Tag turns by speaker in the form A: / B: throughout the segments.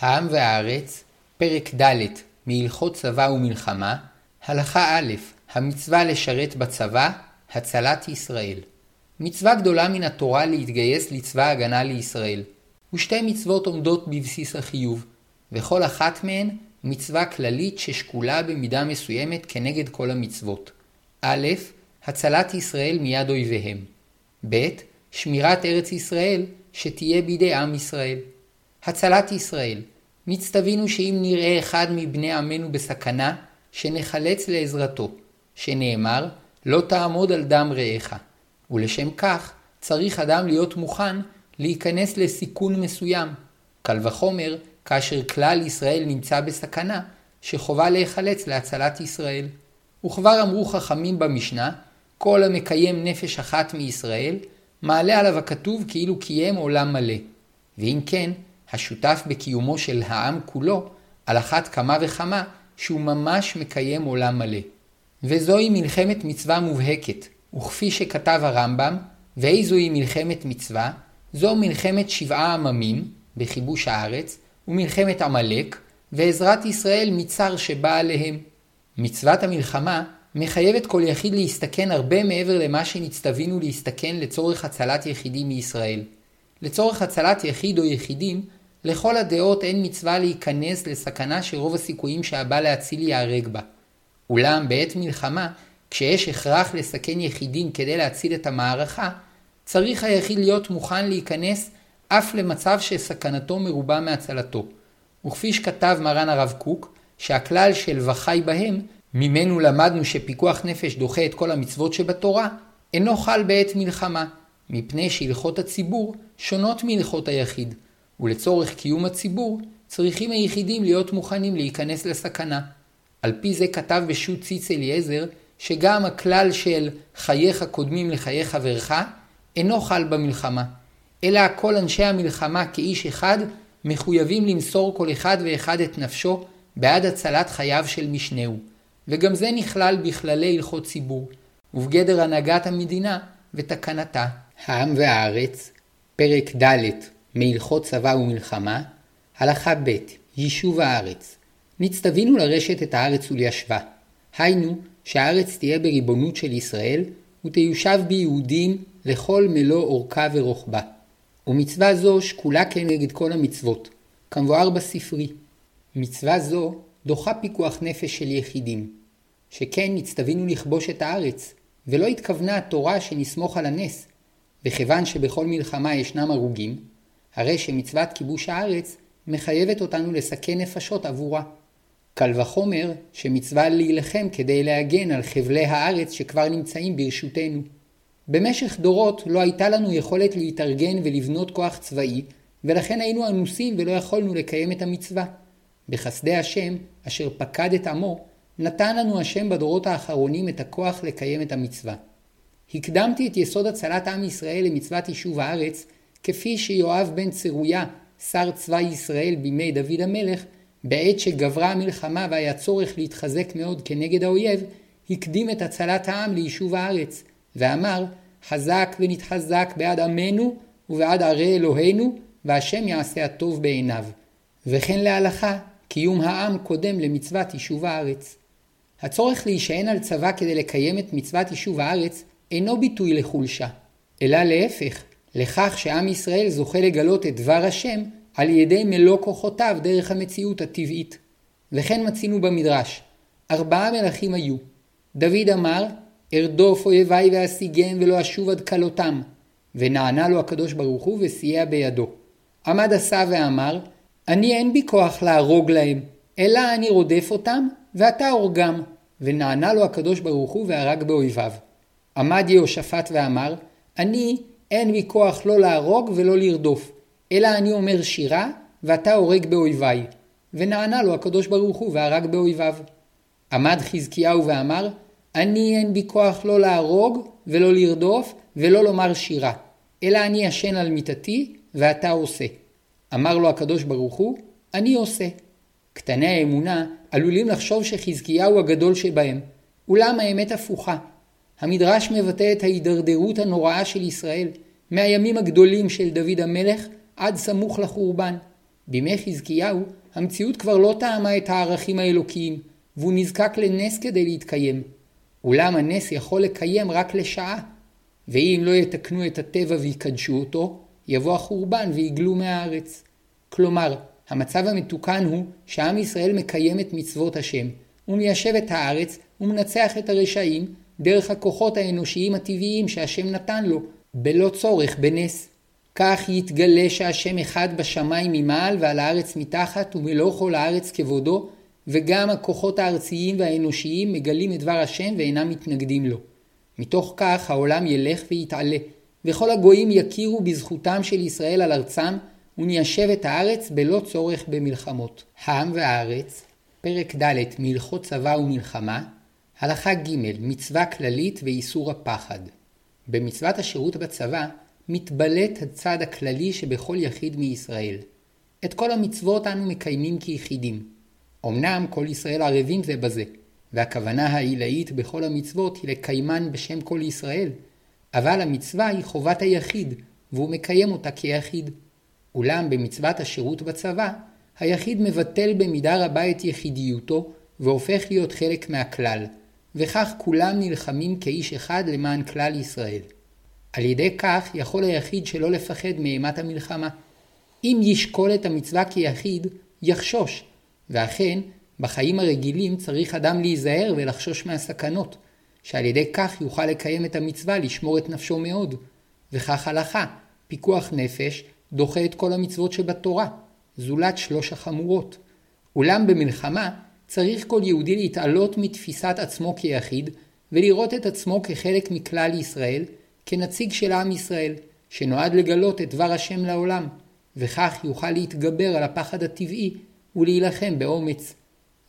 A: העם והארץ, פרק ד' מהלכות צבא ומלחמה, הלכה א' המצווה לשרת בצבא, הצלת ישראל. מצווה גדולה מן התורה להתגייס לצבא הגנה לישראל, ושתי מצוות עומדות בבסיס החיוב, וכל אחת מהן מצווה כללית ששקולה במידה מסוימת כנגד כל המצוות. א', הצלת ישראל מיד אויביהם. ב', שמירת ארץ ישראל שתהיה בידי עם ישראל. הצלת ישראל נצטווינו שאם נראה אחד מבני עמנו בסכנה, שנחלץ לעזרתו, שנאמר, לא תעמוד על דם רעך. ולשם כך צריך אדם להיות מוכן להיכנס לסיכון מסוים. קל וחומר כאשר כלל ישראל נמצא בסכנה, שחובה להיחלץ להצלת ישראל. וכבר אמרו חכמים במשנה, כל המקיים נפש אחת מישראל, מעלה עליו הכתוב כאילו קיים עולם מלא. ואם כן, השותף בקיומו של העם כולו, על אחת כמה וכמה שהוא ממש מקיים עולם מלא. וזוהי מלחמת מצווה מובהקת, וכפי שכתב הרמב"ם, ואיזוהי מלחמת מצווה, זו מלחמת שבעה עממים, בכיבוש הארץ, ומלחמת עמלק, ועזרת ישראל מצר שבא עליהם. מצוות המלחמה מחייבת כל יחיד להסתכן הרבה מעבר למה שנצטווינו להסתכן לצורך הצלת יחידים מישראל. לצורך הצלת יחיד או יחידים, לכל הדעות אין מצווה להיכנס לסכנה שרוב הסיכויים שהבא להציל ייהרג בה. אולם בעת מלחמה, כשיש הכרח לסכן יחידים כדי להציל את המערכה, צריך היחיד להיות מוכן להיכנס אף למצב שסכנתו מרובה מהצלתו. וכפי שכתב מרן הרב קוק, שהכלל של וחי בהם, ממנו למדנו שפיקוח נפש דוחה את כל המצוות שבתורה, אינו חל בעת מלחמה, מפני שהלכות הציבור שונות מהלכות היחיד, ולצורך קיום הציבור צריכים היחידים להיות מוכנים להיכנס לסכנה. על פי זה כתב בשו"ת ציץ אליעזר, שגם הכלל של חייך קודמים לחיי חברך אינו חל במלחמה, אלא כל אנשי המלחמה כאיש אחד מחויבים למסור כל אחד ואחד את נפשו בעד הצלת חייו של משנהו, וגם זה נכלל בכללי הלכות ציבור, ובגדר הנהגת המדינה ותקנתה. העם והארץ, פרק ד' מהלכות צבא ומלחמה, הלכה ב' יישוב הארץ. נצטווינו לרשת את הארץ וליישבה. היינו, שהארץ תהיה בריבונות של ישראל, ותיושב ביהודים לכל מלוא אורכה ורוחבה. ומצווה זו שקולה כנגד כל המצוות, כמבואר בספרי. מצווה זו דוחה פיקוח נפש של יחידים. שכן נצטווינו לכבוש את הארץ, ולא התכוונה התורה שנסמוך על הנס, וכיוון שבכל מלחמה ישנם הרוגים, הרי שמצוות כיבוש הארץ מחייבת אותנו לסכן נפשות עבורה. קל וחומר שמצווה להילחם כדי להגן על חבלי הארץ שכבר נמצאים ברשותנו. במשך דורות לא הייתה לנו יכולת להתארגן ולבנות כוח צבאי, ולכן היינו אנוסים ולא יכולנו לקיים את המצווה. בחסדי השם, אשר פקד את עמו, נתן לנו השם בדורות האחרונים את הכוח לקיים את המצווה. הקדמתי את יסוד הצלת עם ישראל למצוות יישוב הארץ, כפי שיואב בן צרויה, שר צבא ישראל בימי דוד המלך, בעת שגברה המלחמה והיה צורך להתחזק מאוד כנגד האויב, הקדים את הצלת העם ליישוב הארץ, ואמר, חזק ונתחזק בעד עמנו ובעד ערי אלוהינו, והשם יעשה הטוב בעיניו. וכן להלכה, קיום העם קודם למצוות יישוב הארץ. הצורך להישען על צבא כדי לקיים את מצוות יישוב הארץ אינו ביטוי לחולשה, אלא להפך, לכך שעם ישראל זוכה לגלות את דבר השם על ידי מלוא כוחותיו דרך המציאות הטבעית. וכן מצינו במדרש, ארבעה מלכים היו. דוד אמר, ארדוף אויביי ואשיגם ולא אשוב עד כלותם. ונענה לו הקדוש ברוך הוא וסייע בידו. עמד עשה ואמר, אני אין בי כוח להרוג להם, אלא אני רודף אותם, ואתה הורגם. ונענה לו הקדוש ברוך הוא והרג באויביו. עמד יהושפט ואמר, אני אין בי כוח לא להרוג ולא לרדוף, אלא אני אומר שירה, ואתה הורג באויביי. ונענה לו הקדוש ברוך הוא והרג באויביו. עמד חזקיהו ואמר, אני אין בי כוח לא להרוג ולא לרדוף ולא לומר שירה, אלא אני ישן על מיטתי ואתה עושה. אמר לו הקדוש ברוך הוא, אני עושה. קטני האמונה עלולים לחשוב שחזקיהו הגדול שבהם, אולם האמת הפוכה. המדרש מבטא את ההידרדרות הנוראה של ישראל, מהימים הגדולים של דוד המלך עד סמוך לחורבן. בימי חזקיהו המציאות כבר לא טעמה את הערכים האלוקיים, והוא נזקק לנס כדי להתקיים. אולם הנס יכול לקיים רק לשעה, ואם לא יתקנו את הטבע ויקדשו אותו, יבוא החורבן ויגלו מהארץ. כלומר, המצב המתוקן הוא שעם ישראל מקיים את מצוות השם, הוא מיישב את הארץ ומנצח את הרשעים דרך הכוחות האנושיים הטבעיים שהשם נתן לו, בלא צורך בנס. כך יתגלה שהשם אחד בשמיים ממעל ועל הארץ מתחת ומלוא כל הארץ כבודו, וגם הכוחות הארציים והאנושיים מגלים את דבר השם ואינם מתנגדים לו. מתוך כך העולם ילך ויתעלה, וכל הגויים יכירו בזכותם של ישראל על ארצם, וניישב את הארץ בלא צורך במלחמות. העם והארץ, פרק ד' מהלכות צבא ומלחמה, הלכה ג' מצווה כללית ואיסור הפחד. במצוות השירות בצבא מתבלט הצד הכללי שבכל יחיד מישראל. את כל המצוות אנו מקיימים כיחידים. אמנם כל ישראל ערבים זה בזה, והכוונה העילאית בכל המצוות היא לקיימן בשם כל ישראל, אבל המצווה היא חובת היחיד, והוא מקיים אותה כיחיד. אולם במצוות השירות בצבא, היחיד מבטל במידה רבה את יחידיותו, והופך להיות חלק מהכלל, וכך כולם נלחמים כאיש אחד למען כלל ישראל. על ידי כך יכול היחיד שלא לפחד מאימת המלחמה. אם ישקול את המצווה כיחיד, יחשוש, ואכן, בחיים הרגילים צריך אדם להיזהר ולחשוש מהסכנות, שעל ידי כך יוכל לקיים את המצווה לשמור את נפשו מאוד. וכך הלכה, פיקוח נפש דוחה את כל המצוות שבתורה, זולת שלוש החמורות. אולם במלחמה צריך כל יהודי להתעלות מתפיסת עצמו כיחיד, ולראות את עצמו כחלק מכלל ישראל, כנציג של עם ישראל, שנועד לגלות את דבר השם לעולם, וכך יוכל להתגבר על הפחד הטבעי ולהילחם באומץ.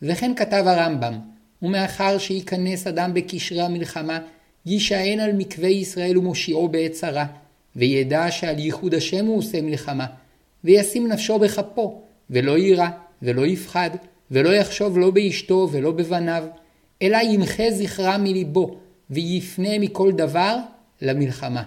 A: וכן כתב הרמב"ם, ומאחר שייכנס אדם בקשרי המלחמה, יישען על מקווה ישראל ומושיעו בעת צרה, וידע שעל ייחוד השם הוא עושה מלחמה, וישים נפשו בכפו, ולא יירא, ולא יפחד, ולא יחשוב לא באשתו ולא בבניו, אלא ימחה זכרה מליבו, ויפנה מכל דבר למלחמה.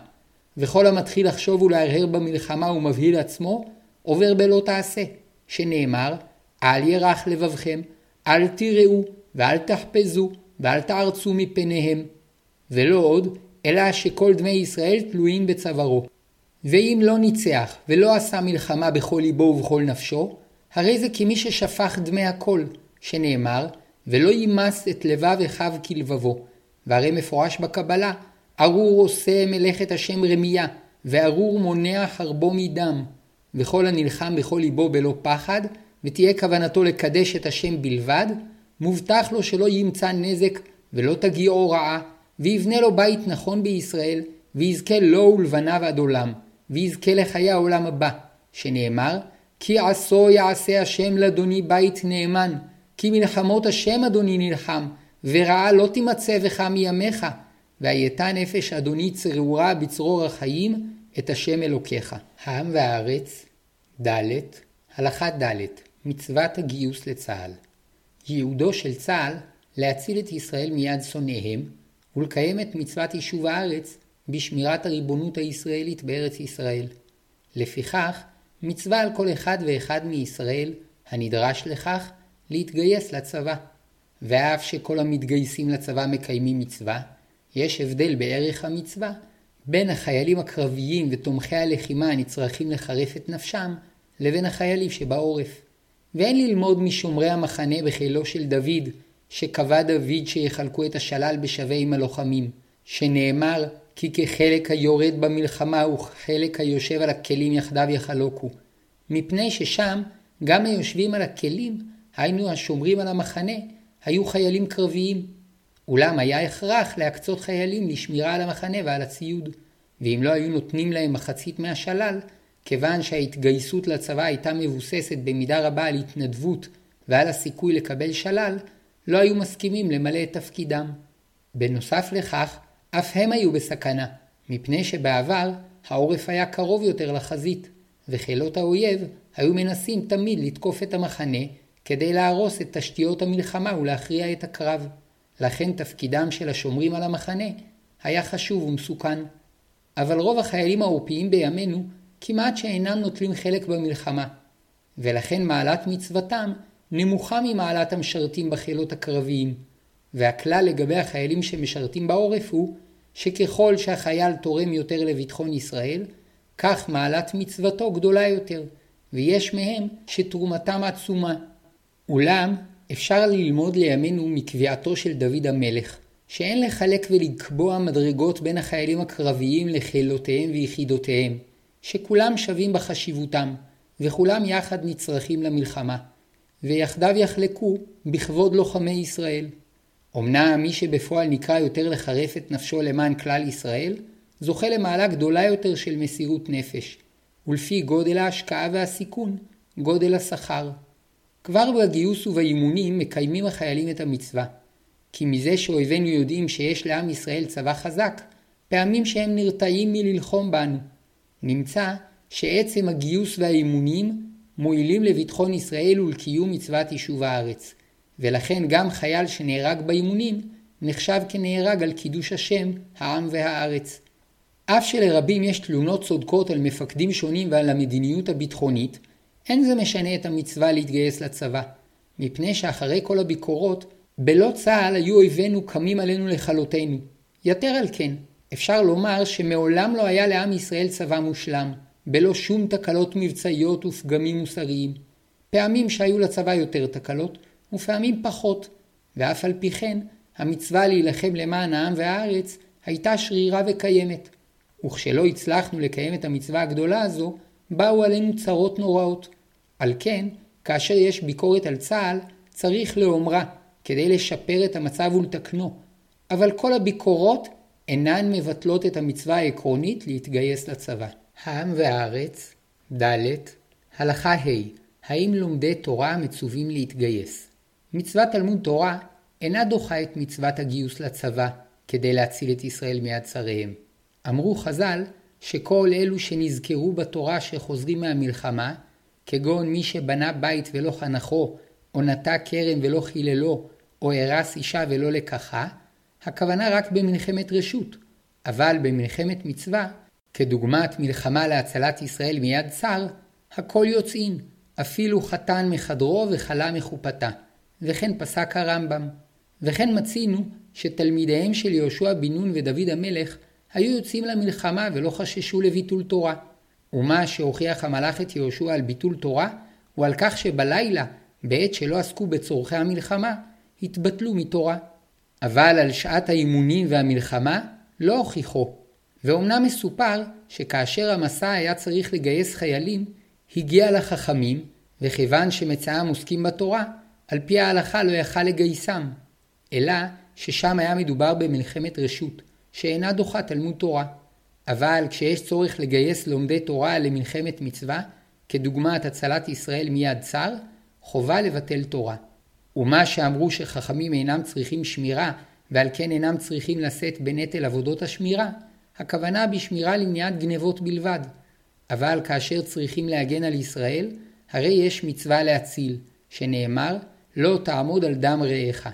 A: וכל המתחיל לחשוב ולהרהר במלחמה ומבהיל עצמו, עובר בלא תעשה, שנאמר, אל ירח לבבכם, אל תיראו, ואל תחפזו, ואל תערצו מפניהם. ולא עוד, אלא שכל דמי ישראל תלויים בצווארו. ואם לא ניצח ולא עשה מלחמה בכל ליבו ובכל נפשו, הרי זה כמי ששפך דמי הכל, שנאמר, ולא יימס את לבב אחיו כלבבו. והרי מפורש בקבלה, ארור עושה מלאכת השם רמייה, וארור מונע חרבו מדם. וכל הנלחם בכל ליבו בלא פחד, ותהיה כוונתו לקדש את השם בלבד, מובטח לו שלא ימצא נזק ולא תגיעו רעה, ויבנה לו בית נכון בישראל, ויזכה לו ולבניו עד עולם, ויזכה לחיי העולם הבא, שנאמר, כי עשו יעשה השם לאדוני בית נאמן, כי מלחמות השם אדוני נלחם, ורעה לא תימצא בך מימיך, והייתה נפש אדוני צרורה בצרור החיים, את השם אלוקיך. העם והארץ, ד', הלכה ד', מצוות הגיוס לצה"ל. ייעודו של צה"ל להציל את ישראל מיד שונאיהם, ולקיים את מצוות יישוב הארץ בשמירת הריבונות הישראלית בארץ ישראל. לפיכך, מצווה על כל אחד ואחד מישראל הנדרש לכך להתגייס לצבא. ואף שכל המתגייסים לצבא מקיימים מצווה, יש הבדל בערך המצווה בין החיילים הקרביים ותומכי הלחימה הנצרכים לחרף את נפשם, לבין החיילים שבעורף. ואין ללמוד משומרי המחנה בחילו של דוד, שקבע דוד שיחלקו את השלל בשווה עם הלוחמים, שנאמר כי כחלק היורד במלחמה וכחלק היושב על הכלים יחדיו יחלוקו. מפני ששם גם היושבים על הכלים, היינו השומרים על המחנה, היו חיילים קרביים. אולם היה הכרח להקצות חיילים לשמירה על המחנה ועל הציוד, ואם לא היו נותנים להם מחצית מהשלל, כיוון שההתגייסות לצבא הייתה מבוססת במידה רבה על התנדבות ועל הסיכוי לקבל שלל, לא היו מסכימים למלא את תפקידם. בנוסף לכך, אף הם היו בסכנה, מפני שבעבר העורף היה קרוב יותר לחזית, וחילות האויב היו מנסים תמיד לתקוף את המחנה כדי להרוס את תשתיות המלחמה ולהכריע את הקרב. לכן תפקידם של השומרים על המחנה היה חשוב ומסוכן. אבל רוב החיילים העורפיים בימינו כמעט שאינם נוטלים חלק במלחמה. ולכן מעלת מצוותם נמוכה ממעלת המשרתים בחילות הקרביים. והכלל לגבי החיילים שמשרתים בעורף הוא שככל שהחייל תורם יותר לביטחון ישראל, כך מעלת מצוותו גדולה יותר, ויש מהם שתרומתם עצומה. אולם אפשר ללמוד לימינו מקביעתו של דוד המלך, שאין לחלק ולקבוע מדרגות בין החיילים הקרביים לחילותיהם ויחידותיהם, שכולם שווים בחשיבותם, וכולם יחד נצרכים למלחמה, ויחדיו יחלקו בכבוד לוחמי ישראל. אמנם מי שבפועל נקרא יותר לחרף את נפשו למען כלל ישראל, זוכה למעלה גדולה יותר של מסירות נפש, ולפי גודל ההשקעה והסיכון, גודל השכר. כבר בגיוס ובאימונים מקיימים החיילים את המצווה. כי מזה שאויבינו יודעים שיש לעם ישראל צבא חזק, פעמים שהם נרתעים מללחום בנו. נמצא שעצם הגיוס והאימונים מועילים לביטחון ישראל ולקיום מצוות יישוב הארץ. ולכן גם חייל שנהרג באימונים נחשב כנהרג על קידוש השם, העם והארץ. אף שלרבים יש תלונות צודקות על מפקדים שונים ועל המדיניות הביטחונית, אין זה משנה את המצווה להתגייס לצבא, מפני שאחרי כל הביקורות, בלא צה"ל היו אויבינו קמים עלינו לכלותנו. יתר על כן, אפשר לומר שמעולם לא היה לעם ישראל צבא מושלם, בלא שום תקלות מבצעיות ופגמים מוסריים. פעמים שהיו לצבא יותר תקלות, ופעמים פחות, ואף על פי כן, המצווה להילחם למען העם והארץ הייתה שרירה וקיימת. וכשלא הצלחנו לקיים את המצווה הגדולה הזו, באו עלינו צרות נוראות. על כן, כאשר יש ביקורת על צה"ל, צריך לאומרה, כדי לשפר את המצב ולתקנו. אבל כל הביקורות אינן מבטלות את המצווה העקרונית להתגייס לצבא. העם והארץ, ד. הלכה ה' האם לומדי תורה מצווים להתגייס? מצוות תלמוד תורה אינה דוחה את מצוות הגיוס לצבא כדי להציל את ישראל מיד צריהם. אמרו חז"ל שכל אלו שנזכרו בתורה שחוזרים מהמלחמה, כגון מי שבנה בית ולא חנכו, או נטע כרם ולא חיללו, או הרס אישה ולא לקחה, הכוונה רק במלחמת רשות, אבל במלחמת מצווה, כדוגמת מלחמה להצלת ישראל מיד צר, הכל יוצאין, אפילו חתן מחדרו וכלה מחופתה. וכן פסק הרמב"ם. וכן מצינו שתלמידיהם של יהושע בן נון ודוד המלך היו יוצאים למלחמה ולא חששו לביטול תורה. ומה שהוכיח המלאך את יהושע על ביטול תורה, הוא על כך שבלילה, בעת שלא עסקו בצורכי המלחמה, התבטלו מתורה. אבל על שעת האימונים והמלחמה לא הוכיחו. ואומנם מסופר שכאשר המסע היה צריך לגייס חיילים, הגיע לחכמים, וכיוון שמצאם עוסקים בתורה, על פי ההלכה לא יכל לגייסם, אלא ששם היה מדובר במלחמת רשות, שאינה דוחה תלמוד תורה. אבל כשיש צורך לגייס לומדי תורה למלחמת מצווה, כדוגמת הצלת ישראל מיד צר, חובה לבטל תורה. ומה שאמרו שחכמים אינם צריכים שמירה, ועל כן אינם צריכים לשאת בנטל עבודות השמירה, הכוונה בשמירה למניעת גנבות בלבד. אבל כאשר צריכים להגן על ישראל, הרי יש מצווה להציל, שנאמר, לא תעמוד על דם רעך.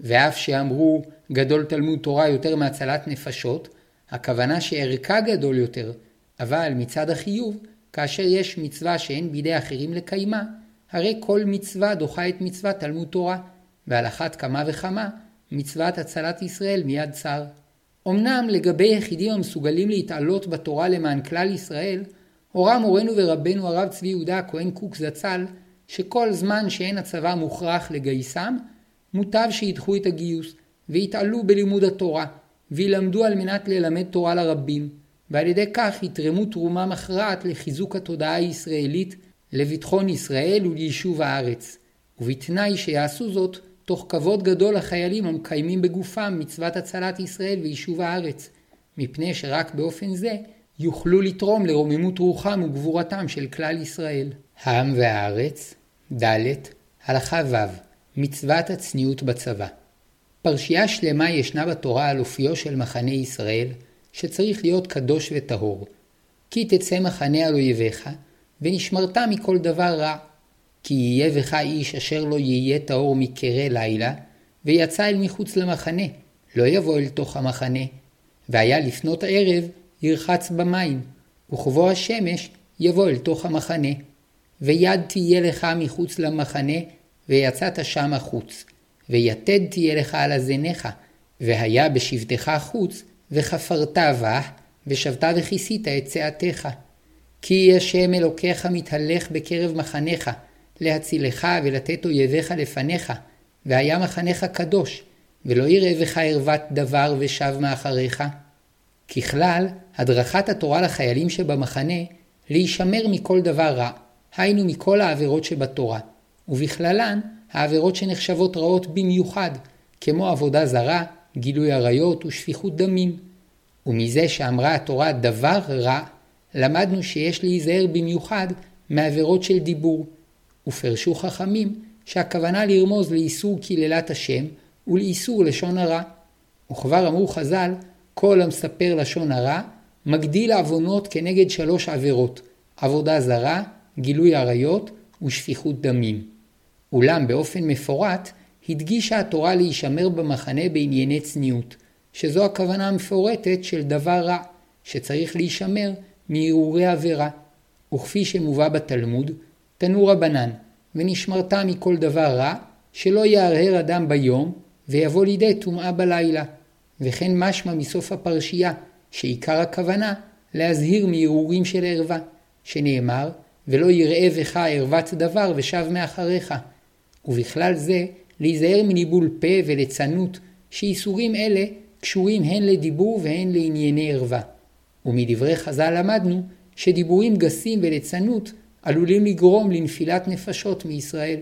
A: ואף שאמרו גדול תלמוד תורה יותר מהצלת נפשות, הכוונה שערכה גדול יותר, אבל מצד החיוב, כאשר יש מצווה שאין בידי אחרים לקיימה, הרי כל מצווה דוחה את מצוות תלמוד תורה, ועל אחת כמה וכמה מצוות הצלת ישראל מיד צר. אמנם לגבי יחידים המסוגלים להתעלות בתורה למען כלל ישראל, הורה מורנו ורבנו הרב צבי יהודה הכהן קוק זצ"ל שכל זמן שאין הצבא מוכרח לגייסם, מוטב שידחו את הגיוס, ויתעלו בלימוד התורה, וילמדו על מנת ללמד תורה לרבים, ועל ידי כך יתרמו תרומה מכרעת לחיזוק התודעה הישראלית, לביטחון ישראל וליישוב הארץ, ובתנאי שיעשו זאת תוך כבוד גדול לחיילים המקיימים בגופם מצוות הצלת ישראל ויישוב הארץ, מפני שרק באופן זה יוכלו לתרום לרוממות רוחם וגבורתם של כלל ישראל. העם והארץ ד. הלכה ו' מצוות הצניעות בצבא פרשייה שלמה ישנה בתורה על אופיו של מחנה ישראל, שצריך להיות קדוש וטהור. כי תצא מחנה על אויביך, ונשמרת מכל דבר רע. כי יהיה בך איש אשר לא יהיה טהור מקרה לילה, ויצא אל מחוץ למחנה, לא יבוא אל תוך המחנה. והיה לפנות ערב, ירחץ במים, וכבוא השמש, יבוא אל תוך המחנה. ויד תהיה לך מחוץ למחנה, ויצאת שם החוץ. ויתד תהיה לך על הזניך, והיה בשבתך חוץ, וחפרת בה, ושבת וכיסית את צאתך. כי השם אלוקיך מתהלך בקרב מחניך, להצילך ולתת אויביך לפניך, והיה מחניך קדוש, ולא יראה בך ערוות דבר ושב מאחריך. ככלל, הדרכת התורה לחיילים שבמחנה, להישמר מכל דבר רע, היינו מכל העבירות שבתורה, ובכללן העבירות שנחשבות רעות במיוחד, כמו עבודה זרה, גילוי עריות ושפיכות דמים. ומזה שאמרה התורה דבר רע, למדנו שיש להיזהר במיוחד מעבירות של דיבור. ופרשו חכמים שהכוונה לרמוז לאיסור קללת השם ולאיסור לשון הרע. וכבר אמרו חז"ל, כל המספר לשון הרע, מגדיל עוונות כנגד שלוש עבירות, עבודה זרה, גילוי עריות ושפיכות דמים. אולם באופן מפורט, הדגישה התורה להישמר במחנה בענייני צניעות, שזו הכוונה המפורטת של דבר רע, שצריך להישמר מהרהורי עבירה. וכפי שמובא בתלמוד, תנו רבנן, ונשמרת מכל דבר רע, שלא יהרהר אדם ביום, ויבוא לידי טומאה בלילה. וכן משמע מסוף הפרשייה, שעיקר הכוונה להזהיר מהרהורים של ערווה, שנאמר, ולא יראה בך ערוות דבר ושב מאחריך. ובכלל זה, להיזהר מניבול פה וליצנות, שאיסורים אלה קשורים הן לדיבור והן לענייני ערווה. ומדברי חז"ל למדנו שדיבורים גסים וליצנות עלולים לגרום לנפילת נפשות מישראל.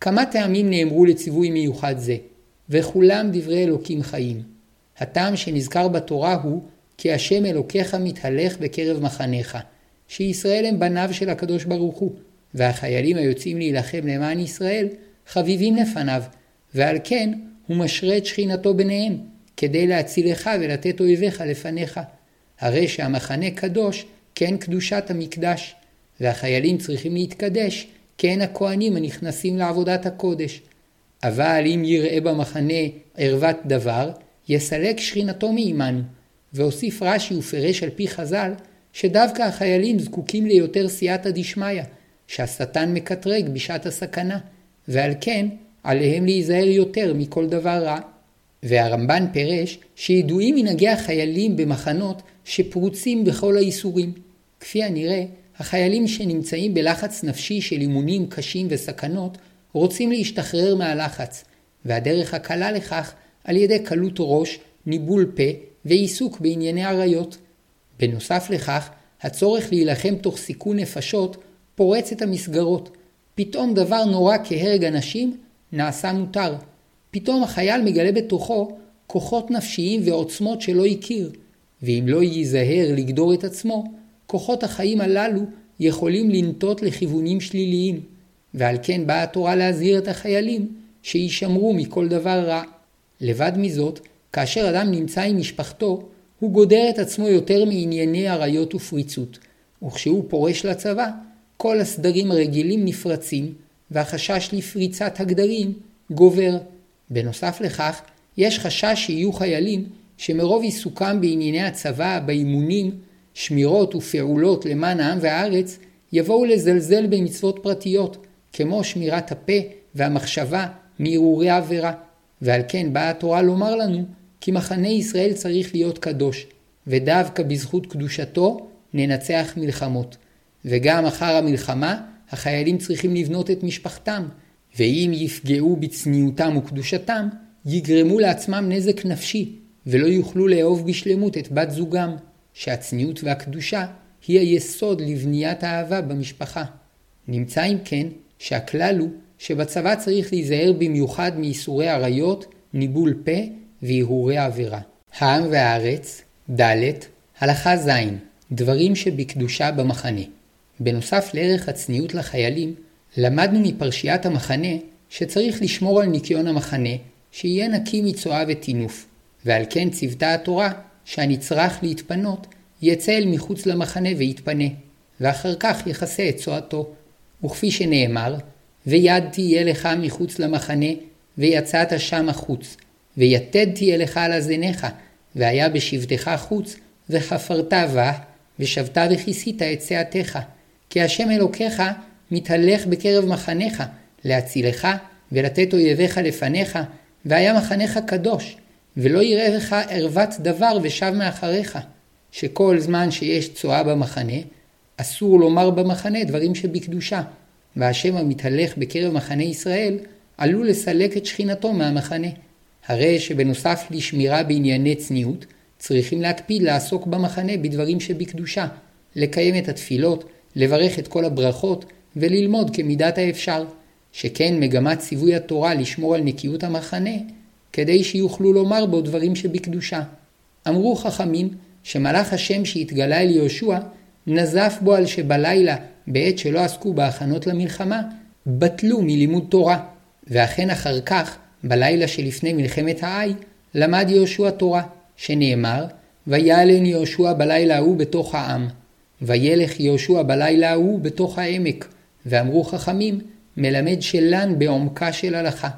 A: כמה טעמים נאמרו לציווי מיוחד זה, וכולם דברי אלוקים חיים. הטעם שנזכר בתורה הוא כי השם אלוקיך מתהלך בקרב מחניך, שישראל הם בניו של הקדוש ברוך הוא, והחיילים היוצאים להילחם למען ישראל חביבים לפניו, ועל כן הוא משרה את שכינתו ביניהם, כדי להצילך ולתת אויביך לפניך. הרי שהמחנה קדוש, כן קדושת המקדש, והחיילים צריכים להתקדש, כן הכהנים הנכנסים לעבודת הקודש. אבל אם יראה במחנה ערוות דבר, יסלק שכינתו מעמנו. והוסיף רש"י ופרש על פי חז"ל, שדווקא החיילים זקוקים ליותר סייעתא דשמיא, שהשטן מקטרג בשעת הסכנה, ועל כן עליהם להיזהר יותר מכל דבר רע. והרמב"ן פירש שידועים מנהגי החיילים במחנות שפרוצים בכל האיסורים. כפי הנראה, החיילים שנמצאים בלחץ נפשי של אימונים קשים וסכנות, רוצים להשתחרר מהלחץ, והדרך הקלה לכך על ידי קלות ראש, ניבול פה ועיסוק בענייני עריות. בנוסף לכך, הצורך להילחם תוך סיכון נפשות פורץ את המסגרות. פתאום דבר נורא כהרג אנשים נעשה מותר. פתאום החייל מגלה בתוכו כוחות נפשיים ועוצמות שלא הכיר, ואם לא ייזהר לגדור את עצמו, כוחות החיים הללו יכולים לנטות לכיוונים שליליים, ועל כן באה התורה להזהיר את החיילים שישמרו מכל דבר רע. לבד מזאת, כאשר אדם נמצא עם משפחתו, הוא גודר את עצמו יותר מענייני עריות ופריצות, וכשהוא פורש לצבא, כל הסדרים הרגילים נפרצים, והחשש לפריצת הגדרים גובר. בנוסף לכך, יש חשש שיהיו חיילים שמרוב עיסוקם בענייני הצבא, באימונים, שמירות ופעולות למען העם והארץ, יבואו לזלזל במצוות פרטיות, כמו שמירת הפה והמחשבה מהרהורי עבירה. ועל כן באה התורה לומר לנו כי מחנה ישראל צריך להיות קדוש, ודווקא בזכות קדושתו ננצח מלחמות. וגם אחר המלחמה החיילים צריכים לבנות את משפחתם, ואם יפגעו בצניעותם וקדושתם, יגרמו לעצמם נזק נפשי, ולא יוכלו לאהוב בשלמות את בת זוגם, שהצניעות והקדושה היא היסוד לבניית האהבה במשפחה. נמצא אם כן שהכלל הוא שבצבא צריך להיזהר במיוחד מאיסורי עריות, ניבול פה והרהורי עבירה. העם והארץ, ד', הלכה ז', דברים שבקדושה במחנה. בנוסף לערך הצניעות לחיילים, למדנו מפרשיית המחנה שצריך לשמור על ניקיון המחנה, שיהיה נקי מצואה וטינוף, ועל כן ציוותה התורה שהנצרך להתפנות יצא אל מחוץ למחנה ויתפנה, ואחר כך יכסה את צואתו. וכפי שנאמר, ויד תהיה לך מחוץ למחנה, ויצאת שם החוץ, ויתד תהיה לך על הזניך, והיה בשבתך חוץ, וחפרת בה, ושבת וכיסית את צאתך. כי השם אלוקיך מתהלך בקרב מחניך, להצילך ולתת אויביך לפניך, והיה מחניך קדוש, ולא יראה לך ערוות דבר ושב מאחריך, שכל זמן שיש צואה במחנה, אסור לומר במחנה דברים שבקדושה, והשם המתהלך בקרב מחנה ישראל, עלול לסלק את שכינתו מהמחנה. הרי שבנוסף לשמירה בענייני צניעות, צריכים להקפיד לעסוק במחנה בדברים שבקדושה, לקיים את התפילות, לברך את כל הברכות, וללמוד כמידת האפשר, שכן מגמת ציווי התורה לשמור על נקיות המחנה, כדי שיוכלו לומר בו דברים שבקדושה. אמרו חכמים שמלאך השם שהתגלה אל יהושע, נזף בו על שבלילה, בעת שלא עסקו בהכנות למלחמה, בטלו מלימוד תורה. ואכן אחר כך, בלילה שלפני מלחמת העי, למד יהושע תורה, שנאמר, ויעלן יהושע בלילה ההוא בתוך העם. וילך יהושע בלילה ההוא בתוך העמק. ואמרו חכמים, מלמד שלן בעומקה של הלכה.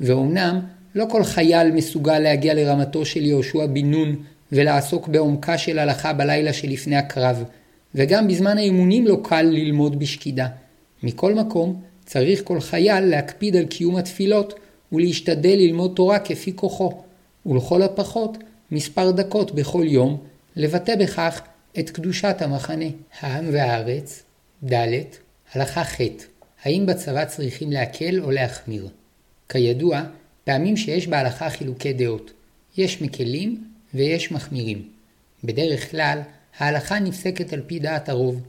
A: ואומנם, לא כל חייל מסוגל להגיע לרמתו של יהושע בן נון ולעסוק בעומקה של הלכה בלילה שלפני הקרב, וגם בזמן האימונים לא קל ללמוד בשקידה. מכל מקום, צריך כל חייל להקפיד על קיום התפילות ולהשתדל ללמוד תורה כפי כוחו, ולכל הפחות מספר דקות בכל יום, לבטא בכך את קדושת המחנה. העם והארץ, ד. הלכה ח' האם בצבא צריכים להקל או להחמיר? כידוע, פעמים שיש בהלכה חילוקי דעות. יש מקלים ויש מחמירים. בדרך כלל, ההלכה נפסקת על פי דעת הרוב,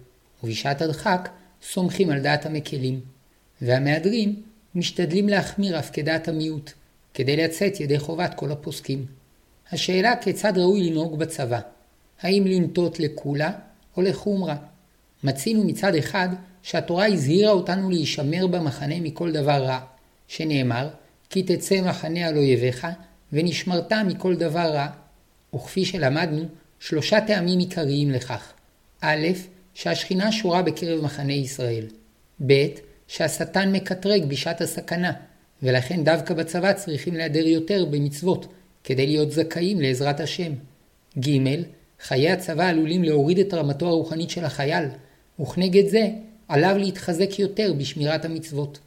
A: ובשעת הדחק סומכים על דעת המקלים. והמהדרים משתדלים להחמיר אף כדעת המיעוט, כדי לצאת ידי חובת כל הפוסקים. השאלה כיצד ראוי לנהוג בצבא, האם לנטות לקולה או לחומרה. מצינו מצד אחד שהתורה הזהירה אותנו להישמר במחנה מכל דבר רע, שנאמר, כי תצא מחנה על אויביך, ונשמרת מכל דבר רע. וכפי שלמדנו, שלושה טעמים עיקריים לכך. א', שהשכינה שורה בקרב מחנה ישראל. ב', שהשטן מקטרג בשעת הסכנה, ולכן דווקא בצבא צריכים להיעדר יותר במצוות, כדי להיות זכאים לעזרת השם. ג. חיי הצבא עלולים להוריד את רמתו הרוחנית של החייל, וכנגד זה עליו להתחזק יותר בשמירת המצוות.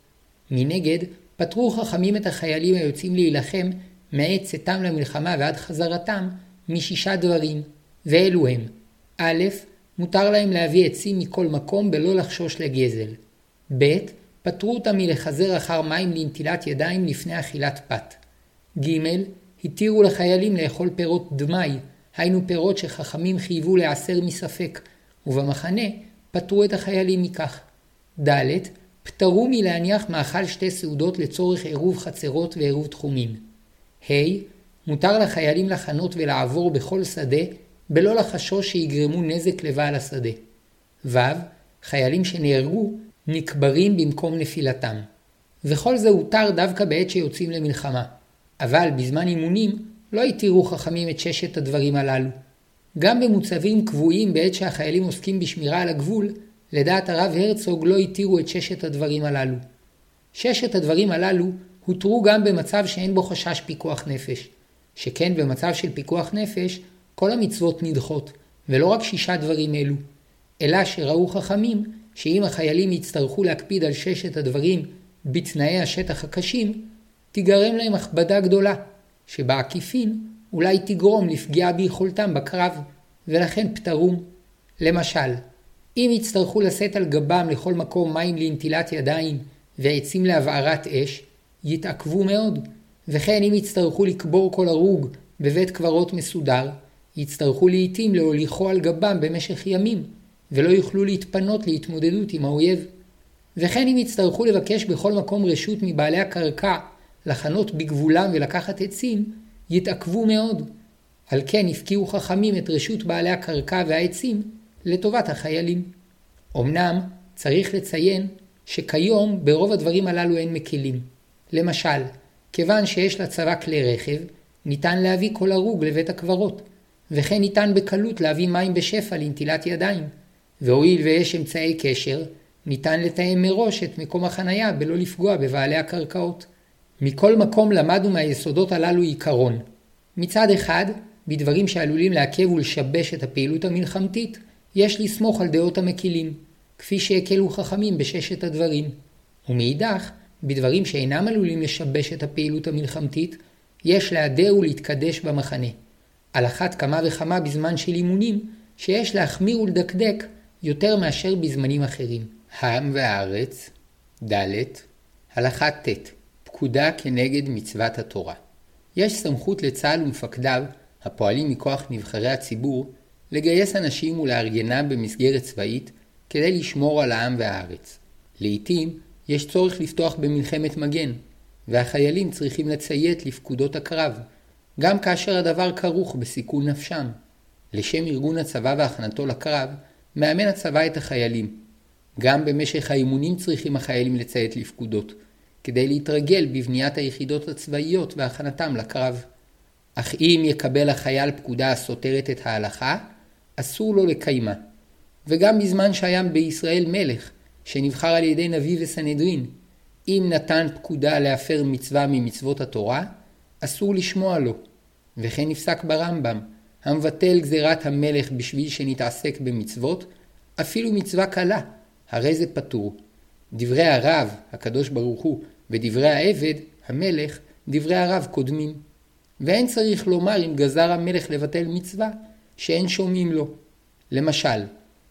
A: מנגד, פטרו חכמים את החיילים היוצאים להילחם מעת צאתם למלחמה ועד חזרתם משישה דברים, ואלו הם א', מותר להם להביא עצים מכל מקום בלא לחשוש לגזל. ב. פטרו אותם מלחזר אחר מים לנטילת ידיים לפני אכילת פת. ג. התירו לחיילים לאכול פירות דמאי, היינו פירות שחכמים חייבו להיעשר מספק, ובמחנה פטרו את החיילים מכך. ד. פטרו מלהניח מאכל שתי סעודות לצורך עירוב חצרות ועירוב תחומים. ה. מותר לחיילים לחנות ולעבור בכל שדה בלא לחשוש שיגרמו נזק לבעל השדה. ו. חיילים שנהרגו נקברים במקום נפילתם. וכל זה הותר דווקא בעת שיוצאים למלחמה. אבל בזמן אימונים לא התירו חכמים את ששת הדברים הללו. גם במוצבים קבועים בעת שהחיילים עוסקים בשמירה על הגבול, לדעת הרב הרצוג לא התירו את ששת הדברים הללו. ששת הדברים הללו הותרו גם במצב שאין בו חשש פיקוח נפש. שכן במצב של פיקוח נפש, כל המצוות נדחות, ולא רק שישה דברים אלו. אלא שראו חכמים שאם החיילים יצטרכו להקפיד על ששת הדברים בתנאי השטח הקשים, תיגרם להם הכבדה גדולה, שבעקיפין אולי תגרום לפגיעה ביכולתם בקרב, ולכן פטרום. למשל, אם יצטרכו לשאת על גבם לכל מקום מים לנטילת ידיים ועצים להבערת אש, יתעכבו מאוד, וכן אם יצטרכו לקבור כל הרוג בבית קברות מסודר, יצטרכו לעתים להוליכו על גבם במשך ימים, ולא יוכלו להתפנות להתמודדות עם האויב. וכן אם יצטרכו לבקש בכל מקום רשות מבעלי הקרקע לחנות בגבולם ולקחת עצים, יתעכבו מאוד. על כן הפקיעו חכמים את רשות בעלי הקרקע והעצים לטובת החיילים. אמנם צריך לציין שכיום ברוב הדברים הללו אין מקלים. למשל, כיוון שיש לצבא כלי רכב, ניתן להביא כל הרוג לבית הקברות, וכן ניתן בקלות להביא מים בשפע לנטילת ידיים, והואיל ויש אמצעי קשר, ניתן לתאם מראש את מקום החנייה בלא לפגוע בבעלי הקרקעות. מכל מקום למדנו מהיסודות הללו עיקרון. מצד אחד, בדברים שעלולים לעכב ולשבש את הפעילות המלחמתית, יש לסמוך על דעות המקילים. כפי שהקלו חכמים בששת הדברים. ומאידך, בדברים שאינם עלולים לשבש את הפעילות המלחמתית, יש להדר ולהתקדש במחנה. על אחת כמה וכמה בזמן של אימונים, שיש להחמיר ולדקדק יותר מאשר בזמנים אחרים. העם והארץ, ד. הלכה ט' פקודה כנגד מצוות התורה. יש סמכות לצה"ל ומפקדיו, הפועלים מכוח נבחרי הציבור, לגייס אנשים ולארגנם במסגרת צבאית כדי לשמור על העם והארץ. לעתים יש צורך לפתוח במלחמת מגן, והחיילים צריכים לציית לפקודות הקרב, גם כאשר הדבר כרוך בסיכון נפשם. לשם ארגון הצבא והכנתו לקרב, מאמן הצבא את החיילים. גם במשך האימונים צריכים החיילים לציית לפקודות, כדי להתרגל בבניית היחידות הצבאיות והכנתם לקרב. אך אם יקבל החייל פקודה הסותרת את ההלכה, אסור לו לקיימה. וגם בזמן שהיה בישראל מלך, שנבחר על ידי נביא וסנהדרין, אם נתן פקודה להפר מצווה ממצוות התורה, אסור לשמוע לו. וכן נפסק ברמב"ם, המבטל גזירת המלך בשביל שנתעסק במצוות, אפילו מצווה קלה, הרי זה פטור. דברי הרב, הקדוש ברוך הוא, ודברי העבד, המלך, דברי הרב קודמים. ואין צריך לומר אם גזר המלך לבטל מצווה, שאין שומעים לו. למשל,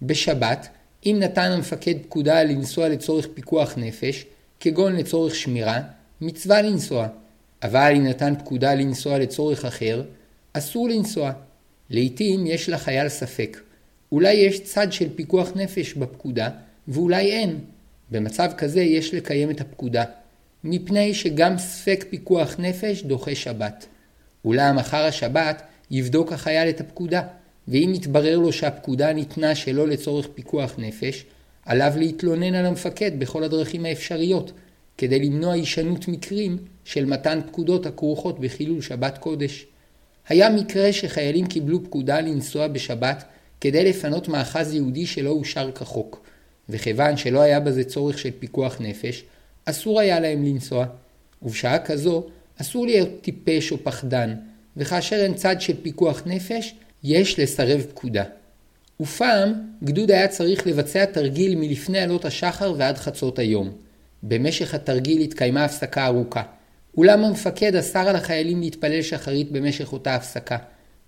A: בשבת, אם נתן המפקד פקודה לנסוע לצורך פיקוח נפש, כגון לצורך שמירה, מצווה לנסוע. אבל אם נתן פקודה לנסוע לצורך אחר, אסור לנסוע. לעתים יש לחייל ספק. אולי יש צד של פיקוח נפש בפקודה, ואולי אין. במצב כזה יש לקיים את הפקודה, מפני שגם ספק פיקוח נפש דוחה שבת. אולם אחר השבת יבדוק החייל את הפקודה, ואם יתברר לו שהפקודה ניתנה שלא לצורך פיקוח נפש, עליו להתלונן על המפקד בכל הדרכים האפשריות, כדי למנוע הישנות מקרים של מתן פקודות הכרוכות בחילול שבת קודש. היה מקרה שחיילים קיבלו פקודה לנסוע בשבת כדי לפנות מאחז יהודי שלא אושר כחוק, וכיוון שלא היה בזה צורך של פיקוח נפש, אסור היה להם לנסוע, ובשעה כזו אסור להיות טיפש או פחדן, וכאשר אין צד של פיקוח נפש, יש לסרב פקודה. ופעם גדוד היה צריך לבצע תרגיל מלפני עלות השחר ועד חצות היום. במשך התרגיל התקיימה הפסקה ארוכה. אולם המפקד אסר על החיילים להתפלל שחרית במשך אותה הפסקה,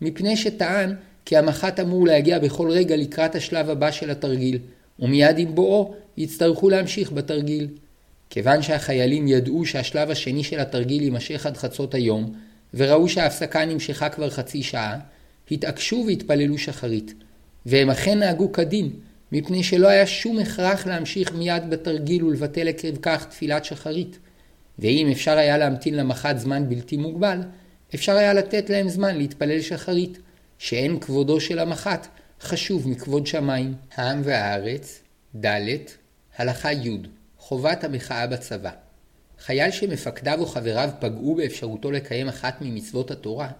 A: מפני שטען כי המח"ט אמור להגיע בכל רגע לקראת השלב הבא של התרגיל, ומיד עם בואו יצטרכו להמשיך בתרגיל. כיוון שהחיילים ידעו שהשלב השני של התרגיל יימשך עד חצות היום, וראו שההפסקה נמשכה כבר חצי שעה, התעקשו והתפללו שחרית. והם אכן נהגו כדין, מפני שלא היה שום הכרח להמשיך מיד בתרגיל ולבטל עקב כך תפילת שחרית. ואם אפשר היה להמתין למח"ט זמן בלתי מוגבל, אפשר היה לתת להם זמן להתפלל שחרית, שאין כבודו של המח"ט חשוב מכבוד שמיים. העם והארץ, ד. הלכה י' חובת המחאה בצבא. חייל שמפקדיו או חבריו פגעו באפשרותו לקיים אחת ממצוות התורה,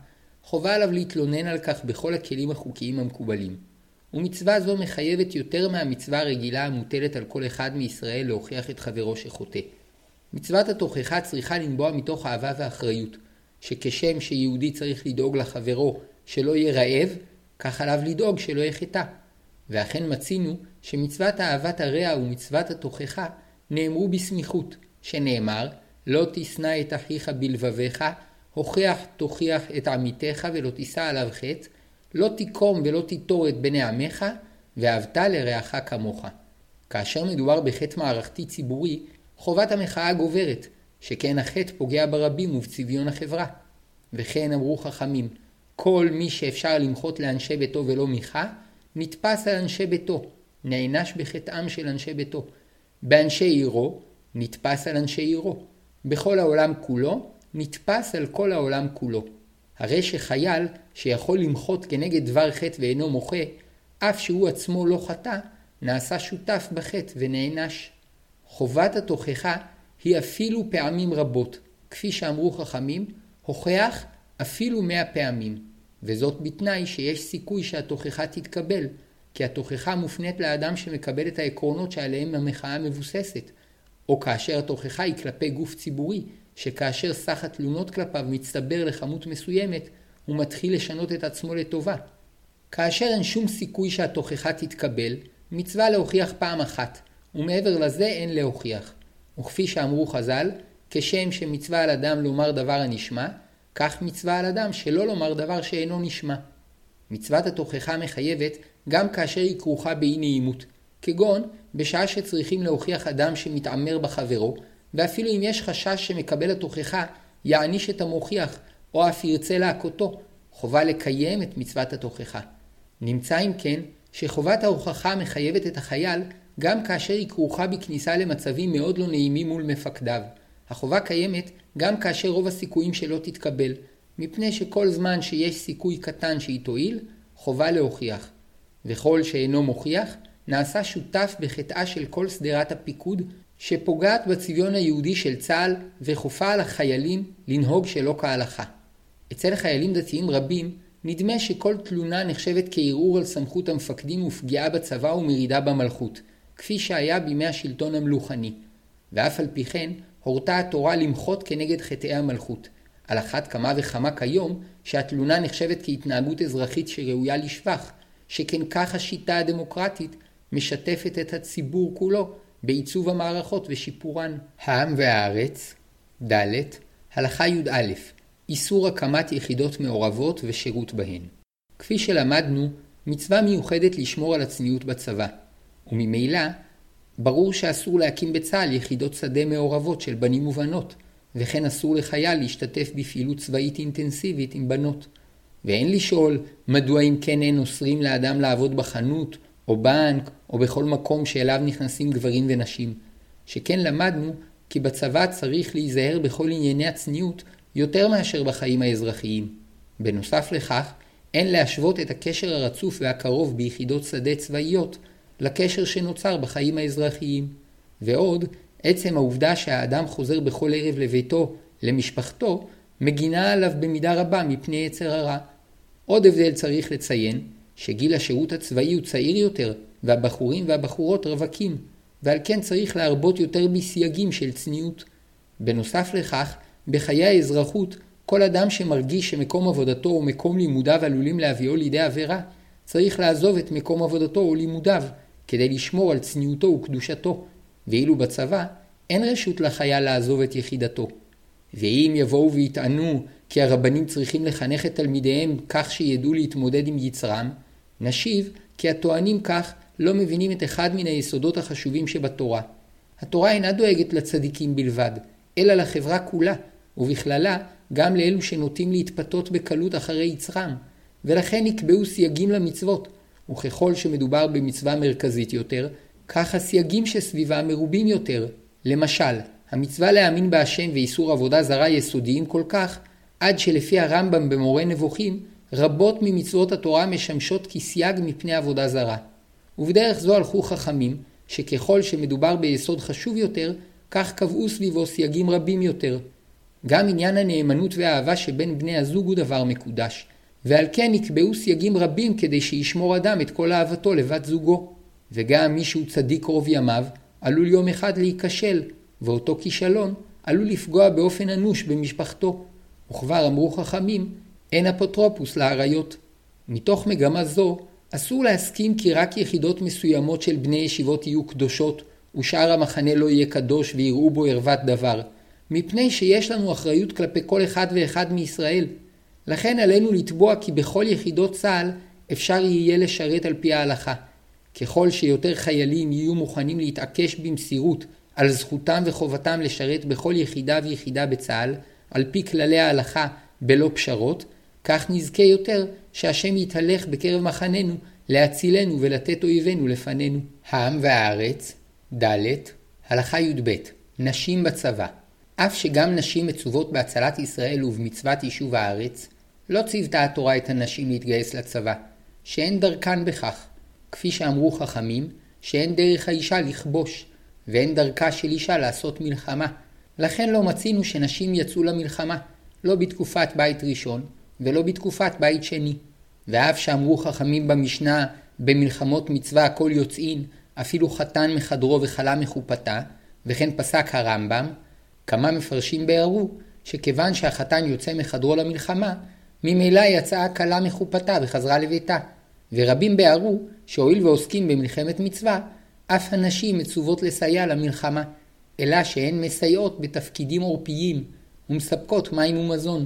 A: חובה עליו להתלונן על כך בכל הכלים החוקיים המקובלים. ומצווה זו מחייבת יותר מהמצווה הרגילה המוטלת על כל אחד מישראל להוכיח את חברו שחוטא. מצוות התוכחה צריכה לנבוע מתוך אהבה ואחריות, שכשם שיהודי צריך לדאוג לחברו שלא יהיה רעב, כך עליו לדאוג שלא יחטא. ואכן מצינו שמצוות אהבת הרע ומצוות התוכחה נאמרו בסמיכות, שנאמר לא תשנא את אחיך בלבביך, הוכח תוכיח את עמיתך ולא תישא עליו חטא, לא תיקום ולא תיטור את בני עמך, ואהבת לרעך כמוך. כאשר מדובר בחטא מערכתי ציבורי, חובת המחאה גוברת, שכן החטא פוגע ברבים ובצביון החברה. וכן אמרו חכמים, כל מי שאפשר למחות לאנשי ביתו ולא מיכה, נתפס על אנשי ביתו, נענש בחטאם של אנשי ביתו. באנשי עירו, נתפס על אנשי עירו. בכל העולם כולו, נתפס על כל העולם כולו. הרי שחייל שיכול למחות כנגד דבר חטא ואינו מוחה, אף שהוא עצמו לא חטא, נעשה שותף בחטא ונענש. חובת התוכחה היא אפילו פעמים רבות, כפי שאמרו חכמים, הוכח אפילו מאה פעמים, וזאת בתנאי שיש סיכוי שהתוכחה תתקבל, כי התוכחה מופנית לאדם שמקבל את העקרונות שעליהם המחאה מבוססת, או כאשר התוכחה היא כלפי גוף ציבורי, שכאשר סך התלונות כלפיו מצטבר לכמות מסוימת, הוא מתחיל לשנות את עצמו לטובה. כאשר אין שום סיכוי שהתוכחה תתקבל, מצווה להוכיח פעם אחת, ומעבר לזה אין להוכיח. וכפי שאמרו חז"ל, כשם שמצווה על אדם לומר דבר הנשמע, כך מצווה על אדם שלא לומר דבר שאינו נשמע. מצוות התוכחה מחייבת גם כאשר היא כרוכה באי נעימות, כגון בשעה שצריכים להוכיח אדם שמתעמר בחברו, ואפילו אם יש חשש שמקבל התוכחה יעניש את המוכיח, או אף ירצה להכותו, חובה לקיים את מצוות התוכחה. נמצא אם כן שחובת ההוכחה מחייבת את החייל גם כאשר היא כרוכה בכניסה למצבים מאוד לא נעימים מול מפקדיו. החובה קיימת גם כאשר רוב הסיכויים שלא תתקבל, מפני שכל זמן שיש סיכוי קטן שהיא תועיל, חובה להוכיח. וכל שאינו מוכיח, נעשה שותף בחטאה של כל שדרת הפיקוד, שפוגעת בצביון היהודי של צה"ל וכופה על החיילים לנהוג שלא כהלכה. אצל חיילים דתיים רבים, נדמה שכל תלונה נחשבת כערעור על סמכות המפקדים ופגיעה בצבא ומרידה במלכות, כפי שהיה בימי השלטון המלוכני. ואף על פי כן, הורתה התורה למחות כנגד חטאי המלכות. על אחת כמה וכמה כיום, שהתלונה נחשבת כהתנהגות אזרחית שראויה לשבח, שכן כך השיטה הדמוקרטית משתפת את הציבור כולו בעיצוב המערכות ושיפורן. העם והארץ, ד. הלכה י"א איסור הקמת יחידות מעורבות ושירות בהן. כפי שלמדנו, מצווה מיוחדת לשמור על הצניעות בצבא, וממילא ברור שאסור להקים בצה"ל יחידות שדה מעורבות של בנים ובנות, וכן אסור לחייל להשתתף בפעילות צבאית אינטנסיבית עם בנות. ואין לשאול מדוע אם כן אין אוסרים לאדם לעבוד בחנות, או בנק, או בכל מקום שאליו נכנסים גברים ונשים. שכן למדנו כי בצבא צריך להיזהר בכל ענייני הצניעות יותר מאשר בחיים האזרחיים. בנוסף לכך, אין להשוות את הקשר הרצוף והקרוב ביחידות שדה צבאיות לקשר שנוצר בחיים האזרחיים. ועוד, עצם העובדה שהאדם חוזר בכל ערב לביתו, למשפחתו, מגינה עליו במידה רבה מפני יצר הרע. עוד הבדל צריך לציין, שגיל השירות הצבאי הוא צעיר יותר, והבחורים והבחורות רווקים, ועל כן צריך להרבות יותר בסייגים של צניעות. בנוסף לכך, בחיי האזרחות, כל אדם שמרגיש שמקום עבודתו או מקום לימודיו עלולים להביאו לידי עבירה, צריך לעזוב את מקום עבודתו או לימודיו, כדי לשמור על צניעותו וקדושתו, ואילו בצבא אין רשות לחייל לעזוב את יחידתו. ואם יבואו ויטענו כי הרבנים צריכים לחנך את תלמידיהם כך שידעו להתמודד עם יצרם, נשיב כי הטוענים כך לא מבינים את אחד מן היסודות החשובים שבתורה. התורה אינה דואגת לצדיקים בלבד, אלא לחברה כולה, ובכללה גם לאלו שנוטים להתפתות בקלות אחרי יצרם, ולכן נקבעו סייגים למצוות, וככל שמדובר במצווה מרכזית יותר, כך הסייגים שסביבה מרובים יותר. למשל, המצווה להאמין בהשם ואיסור עבודה זרה יסודיים כל כך, עד שלפי הרמב"ם במורה נבוכים, רבות ממצוות התורה משמשות כסייג מפני עבודה זרה. ובדרך זו הלכו חכמים, שככל שמדובר ביסוד חשוב יותר, כך קבעו סביבו סייגים רבים יותר. גם עניין הנאמנות והאהבה שבין בני הזוג הוא דבר מקודש, ועל כן נקבעו סייגים רבים כדי שישמור אדם את כל אהבתו לבת זוגו. וגם מי שהוא צדיק רוב ימיו, עלול יום אחד להיכשל, ואותו כישלון עלול לפגוע באופן אנוש במשפחתו. וכבר אמרו חכמים, אין אפוטרופוס לאריות. מתוך מגמה זו, אסור להסכים כי רק יחידות מסוימות של בני ישיבות יהיו קדושות, ושאר המחנה לא יהיה קדוש ויראו בו ערוות דבר, מפני שיש לנו אחריות כלפי כל אחד ואחד מישראל. לכן עלינו לתבוע כי בכל יחידות צה"ל אפשר יהיה לשרת על פי ההלכה. ככל שיותר חיילים יהיו מוכנים להתעקש במסירות על זכותם וחובתם לשרת בכל יחידה ויחידה בצה"ל, על פי כללי ההלכה בלא פשרות, כך נזכה יותר שהשם יתהלך בקרב מחננו להצילנו ולתת אויבינו לפנינו. העם והארץ, ד. הלכה י"ב נשים בצבא אף שגם נשים מצוות בהצלת ישראל ובמצוות יישוב הארץ, לא ציוותה התורה את הנשים להתגייס לצבא, שאין דרכן בכך, כפי שאמרו חכמים, שאין דרך האישה לכבוש, ואין דרכה של אישה לעשות מלחמה. לכן לא מצינו שנשים יצאו למלחמה, לא בתקופת בית ראשון, ולא בתקופת בית שני. ואף שאמרו חכמים במשנה, במלחמות מצווה הכל יוצאין, אפילו חתן מחדרו וכלה מחופתה, וכן פסק הרמב"ם, כמה מפרשים ביארו שכיוון שהחתן יוצא מחדרו למלחמה, ממילא יצאה הכלה מחופתה וחזרה לביתה, ורבים ביארו שהואיל ועוסקים במלחמת מצווה, אף הנשים מצוות לסייע למלחמה, אלא שהן מסייעות בתפקידים עורפיים ומספקות מים ומזון.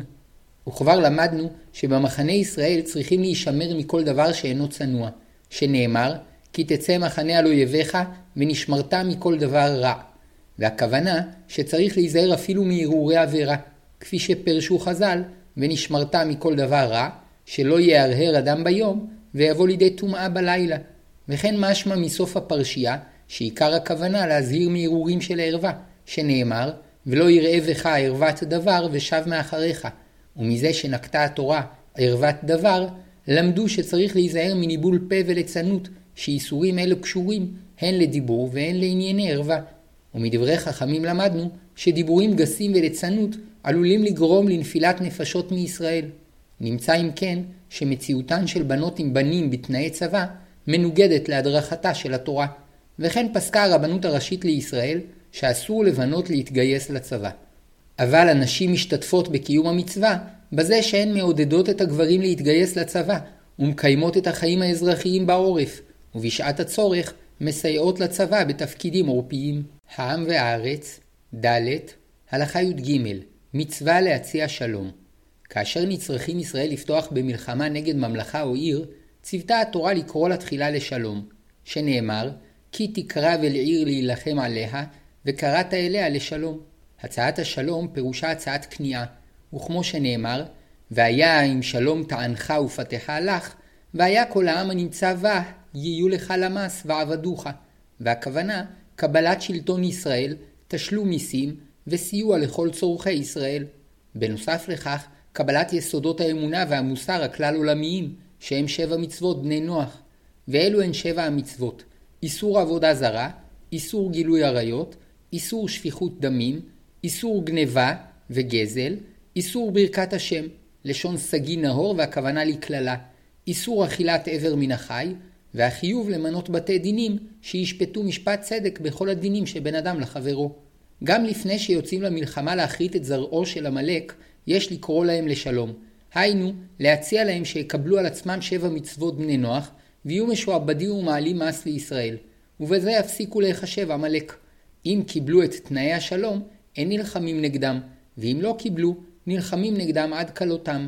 A: וכבר למדנו שבמחנה ישראל צריכים להישמר מכל דבר שאינו צנוע, שנאמר, כי תצא מחנה על אויביך ונשמרת מכל דבר רע. והכוונה שצריך להיזהר אפילו מהרהורי עבירה, כפי שפרשו חז"ל, ונשמרת מכל דבר רע, שלא יהרהר אדם ביום, ויבוא לידי טומאה בלילה. וכן משמע מסוף הפרשייה, שעיקר הכוונה להזהיר מהרהורים של הערווה, שנאמר, ולא יראה בך ערוות דבר ושב מאחריך. ומזה שנקטה התורה ערוות דבר, למדו שצריך להיזהר מניבול פה וליצנות, שאיסורים אלו קשורים הן לדיבור והן לענייני ערווה. ומדברי חכמים למדנו שדיבורים גסים וליצנות עלולים לגרום לנפילת נפשות מישראל. נמצא אם כן שמציאותן של בנות עם בנים בתנאי צבא מנוגדת להדרכתה של התורה, וכן פסקה הרבנות הראשית לישראל שאסור לבנות להתגייס לצבא. אבל הנשים משתתפות בקיום המצווה בזה שהן מעודדות את הגברים להתגייס לצבא ומקיימות את החיים האזרחיים בעורף, ובשעת הצורך מסייעות לצבא בתפקידים עורפיים. העם והארץ, ד', הלכה י"ג, מצווה להציע שלום. כאשר נצרכים ישראל לפתוח במלחמה נגד ממלכה או עיר, ציוותה התורה לקרוא לתחילה לשלום, שנאמר, כי תקרב אל עיר להילחם עליה, וקראת אליה לשלום. הצעת השלום פירושה הצעת כניעה, וכמו שנאמר, והיה אם שלום טענך ופתחה לך, והיה כל העם הנמצא בה, יהיו לך למס ועבדוך. והכוונה, קבלת שלטון ישראל, תשלום מיסים וסיוע לכל צורכי ישראל. בנוסף לכך, קבלת יסודות האמונה והמוסר הכלל עולמיים, שהם שבע מצוות בני נוח. ואלו הן שבע המצוות איסור עבודה זרה, איסור גילוי עריות, איסור שפיכות דמים, איסור גניבה וגזל, איסור ברכת השם, לשון סגי נהור והכוונה לקללה, איסור אכילת עבר מן החי, והחיוב למנות בתי דינים שישפטו משפט צדק בכל הדינים שבין אדם לחברו. גם לפני שיוצאים למלחמה להכרית את זרעו של עמלק, יש לקרוא להם לשלום. היינו, להציע להם שיקבלו על עצמם שבע מצוות בני נוח, ויהיו משועבדים ומעלים מס לישראל, ובזה יפסיקו להיחשב עמלק. אם קיבלו את תנאי השלום, אין נלחמים נגדם, ואם לא קיבלו, נלחמים נגדם עד כלותם.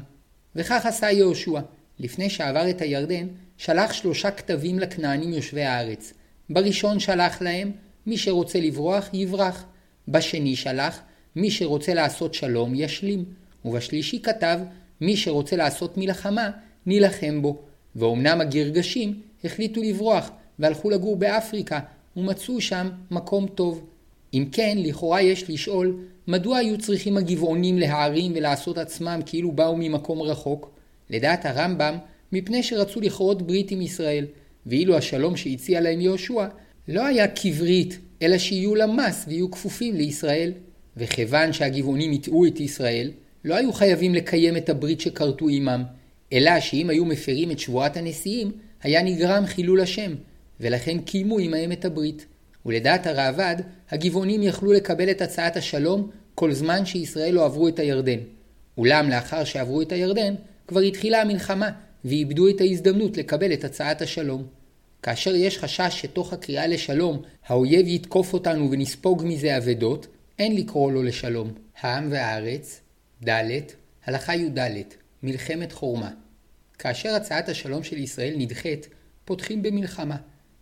A: וכך עשה יהושע. לפני שעבר את הירדן, שלח שלושה כתבים לכנענים יושבי הארץ. בראשון שלח להם, מי שרוצה לברוח, יברח. בשני שלח, מי שרוצה לעשות שלום, ישלים. ובשלישי כתב, מי שרוצה לעשות מלחמה, נילחם בו. ואומנם הגרגשים החליטו לברוח, והלכו לגור באפריקה, ומצאו שם מקום טוב. אם כן, לכאורה יש לשאול, מדוע היו צריכים הגבעונים להערים ולעשות עצמם כאילו באו ממקום רחוק? לדעת הרמב"ם, מפני שרצו לכרות ברית עם ישראל, ואילו השלום שהציע להם יהושע לא היה כברית, אלא שיהיו למס ויהיו כפופים לישראל. וכיוון שהגבעונים הטעו את ישראל, לא היו חייבים לקיים את הברית שכרתו עמם, אלא שאם היו מפרים את שבועת הנשיאים, היה נגרם חילול השם, ולכן קיימו עמהם את הברית. ולדעת הראב"ד, הגבעונים יכלו לקבל את הצעת השלום כל זמן שישראל לא עברו את הירדן. אולם לאחר שעברו את הירדן, כבר התחילה המלחמה, ואיבדו את ההזדמנות לקבל את הצעת השלום. כאשר יש חשש שתוך הקריאה לשלום האויב יתקוף אותנו ונספוג מזה אבדות, אין לקרוא לו לשלום. העם והארץ, ד', הלכה י"ד, מלחמת חורמה. כאשר הצעת השלום של ישראל נדחית, פותחים במלחמה,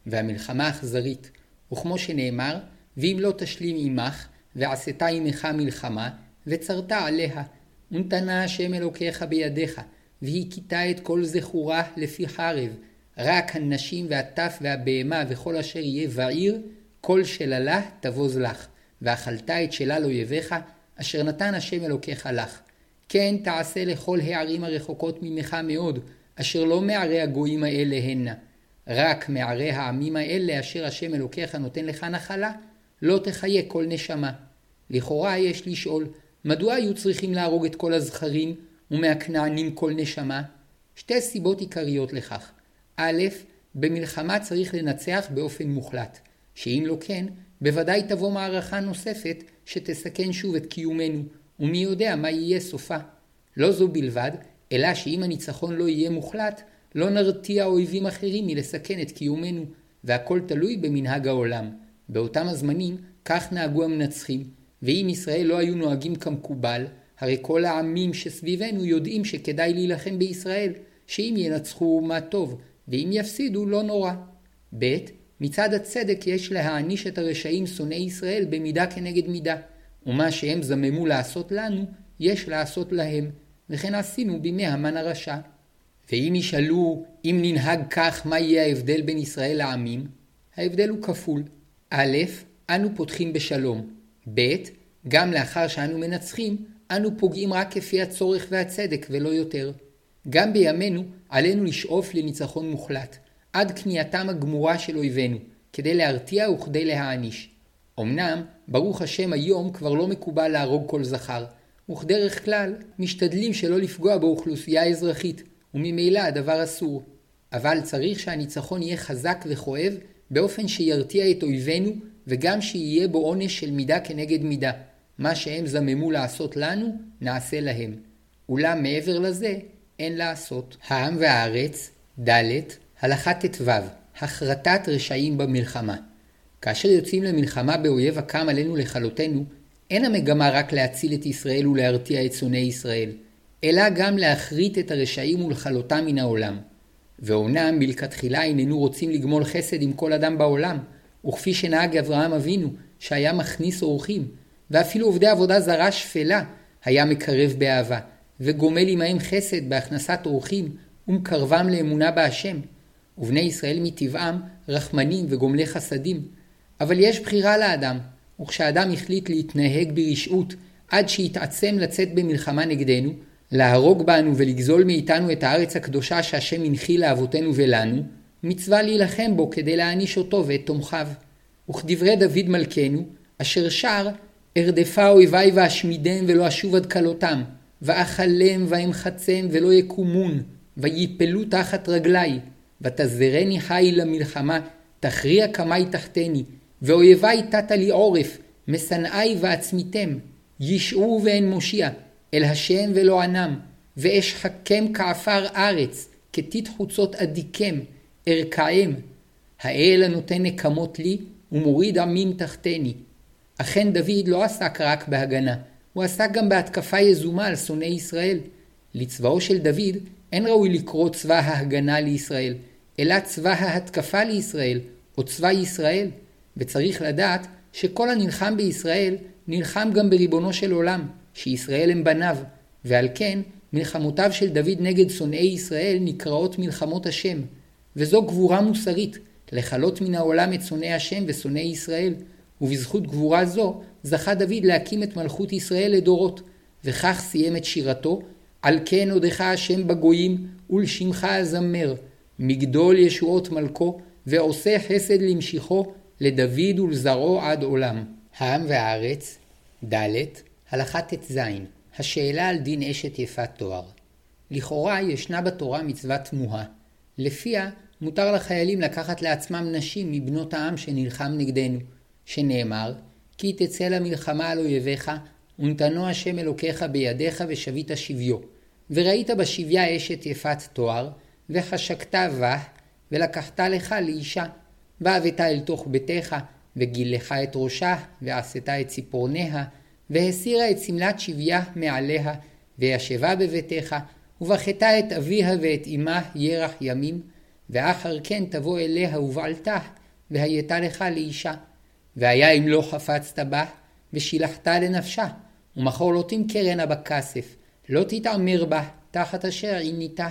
A: והמלחמה אכזרית, וכמו שנאמר, ואם לא תשלים עמך, ועשתה עמך מלחמה, וצרת עליה, ונתנה השם אלוקיך בידיך, והכיתה את כל זכורה לפי חרב, רק הנשים והטף והבהמה וכל אשר יהיה בעיר, כל שללה תבוז לך, ואכלת את שלל אויביך, אשר נתן השם אלוקיך לך. כן תעשה לכל הערים הרחוקות ממך מאוד, אשר לא מערי הגויים האלה הנה. רק מערי העמים האלה אשר השם אלוקיך נותן לך נחלה, לא תחיה כל נשמה. לכאורה יש לשאול, מדוע היו צריכים להרוג את כל הזכרים ומהכנענים כל נשמה? שתי סיבות עיקריות לכך. א', במלחמה צריך לנצח באופן מוחלט, שאם לא כן, בוודאי תבוא מערכה נוספת שתסכן שוב את קיומנו, ומי יודע מה יהיה סופה. לא זו בלבד, אלא שאם הניצחון לא יהיה מוחלט, לא נרתיע אויבים אחרים מלסכן את קיומנו, והכל תלוי במנהג העולם. באותם הזמנים כך נהגו המנצחים, ואם ישראל לא היו נוהגים כמקובל, הרי כל העמים שסביבנו יודעים שכדאי להילחם בישראל, שאם ינצחו מה טוב, ואם יפסידו לא נורא. ב. מצד הצדק יש להעניש את הרשעים שונאי ישראל במידה כנגד מידה, ומה שהם זממו לעשות לנו, יש לעשות להם, וכן עשינו בימי המן הרשע. ואם ישאלו אם ננהג כך מה יהיה ההבדל בין ישראל לעמים, ההבדל הוא כפול. א', אנו פותחים בשלום. ב', גם לאחר שאנו מנצחים, אנו פוגעים רק כפי הצורך והצדק ולא יותר. גם בימינו עלינו לשאוף לניצחון מוחלט, עד כניעתם הגמורה של אויבינו, כדי להרתיע וכדי להעניש. אמנם, ברוך השם היום כבר לא מקובל להרוג כל זכר, וכדרך כלל משתדלים שלא לפגוע באוכלוסייה האזרחית, וממילא הדבר אסור. אבל צריך שהניצחון יהיה חזק וכואב, באופן שירתיע את אויבינו, וגם שיהיה בו עונש של מידה כנגד מידה. מה שהם זממו לעשות לנו, נעשה להם. אולם מעבר לזה, אין לעשות. העם והארץ, ד', הלכה ט"ו, הכרתת רשעים במלחמה. כאשר יוצאים למלחמה באויב הקם עלינו לכלותנו, אין המגמה רק להציל את ישראל ולהרתיע את שונאי ישראל, אלא גם להכרית את הרשעים ולכלותם מן העולם. ואומנם מלכתחילה איננו רוצים לגמול חסד עם כל אדם בעולם, וכפי שנהג אברהם אבינו, שהיה מכניס אורחים, ואפילו עובדי עבודה זרה שפלה, היה מקרב באהבה, וגומל עמהם חסד בהכנסת אורחים, ומקרבם לאמונה בהשם. ובני ישראל מטבעם רחמנים וגומלי חסדים. אבל יש בחירה לאדם, וכשאדם החליט להתנהג ברשעות עד שיתעצם לצאת במלחמה נגדנו, להרוג בנו ולגזול מאיתנו את הארץ הקדושה שהשם הנחיל לאבותינו ולנו, מצווה להילחם בו כדי להעניש אותו ואת תומכיו. וכדברי דוד מלכנו, אשר שר, ארדפה אויבי ואשמידם ולא אשוב עד כלותם, ואכלם ואמחצם ולא יקומון, ויפלו תחת רגלי, ותזרני חי למלחמה, תכריע קמי תחתני, ואויבי תתה לי עורף, משנאי ועצמיתם, ישעו ואין מושיע, אל השם ולא ענם, ואשחקם כעפר ארץ, כתית חוצות אדיקם, ארכאם. האל הנותן נקמות לי, ומוריד עמים תחתני. אכן דוד לא עסק רק בהגנה, הוא עסק גם בהתקפה יזומה על שונאי ישראל. לצבאו של דוד אין ראוי לקרוא צבא ההגנה לישראל, אלא צבא ההתקפה לישראל, או צבא ישראל. וצריך לדעת שכל הנלחם בישראל נלחם גם בריבונו של עולם, שישראל הם בניו, ועל כן מלחמותיו של דוד נגד שונאי ישראל נקראות מלחמות השם, וזו גבורה מוסרית, לכלות מן העולם את שונאי השם ושונאי ישראל, ובזכות גבורה זו זכה דוד להקים את מלכות ישראל לדורות, וכך סיים את שירתו, על כן עודך השם בגויים, ולשמך אזמר, מגדול ישועות מלכו, ועושה חסד למשיחו, לדוד ולזרעו עד עולם. העם והארץ, ד', הלכה ט"ז, השאלה על דין אשת יפת תואר. לכאורה ישנה בתורה מצווה תמוהה, לפיה מותר לחיילים לקחת לעצמם נשים מבנות העם שנלחם נגדנו, שנאמר, כי תצא למלחמה על אויביך, ונתנו השם אלוקיך בידיך ושבית שביו. וראית בשביה אשת יפת תואר, וחשקת בה, ולקחת לך לאישה. והבאת אל תוך ביתך, וגילך את ראשה, ועשתה את ציפורניה, והסירה את שמלת שביה מעליה, וישבה בביתך, ובכתה את אביה ואת אמה ירח ימים, ואחר כן תבוא אליה ובעלתה, והייתה לך לאישה. והיה אם לא חפצת בה, ושילחת לנפשה, ומחור לא תמכרנה בכסף, לא תתעמר בה, תחת אשר עיניתה.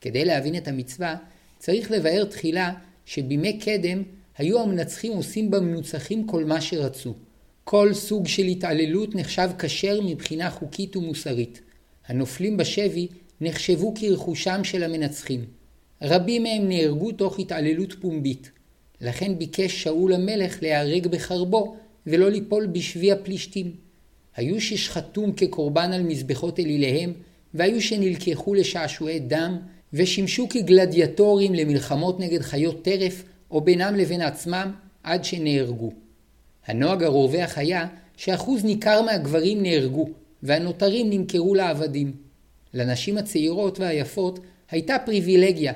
A: כדי להבין את המצווה, צריך לבאר תחילה שבימי קדם היו המנצחים עושים במנוצחים כל מה שרצו. כל סוג של התעללות נחשב כשר מבחינה חוקית ומוסרית. הנופלים בשבי נחשבו כרכושם של המנצחים. רבים מהם נהרגו תוך התעללות פומבית. לכן ביקש שאול המלך להיהרג בחרבו ולא ליפול בשבי הפלישתים. היו ששחטום כקורבן על מזבחות אליליהם, והיו שנלקחו לשעשועי דם, ושימשו כגלדיאטורים למלחמות נגד חיות טרף, או בינם לבין עצמם, עד שנהרגו. הנוהג הרווח היה שאחוז ניכר מהגברים נהרגו, והנותרים נמכרו לעבדים. לנשים הצעירות והיפות הייתה פריבילגיה.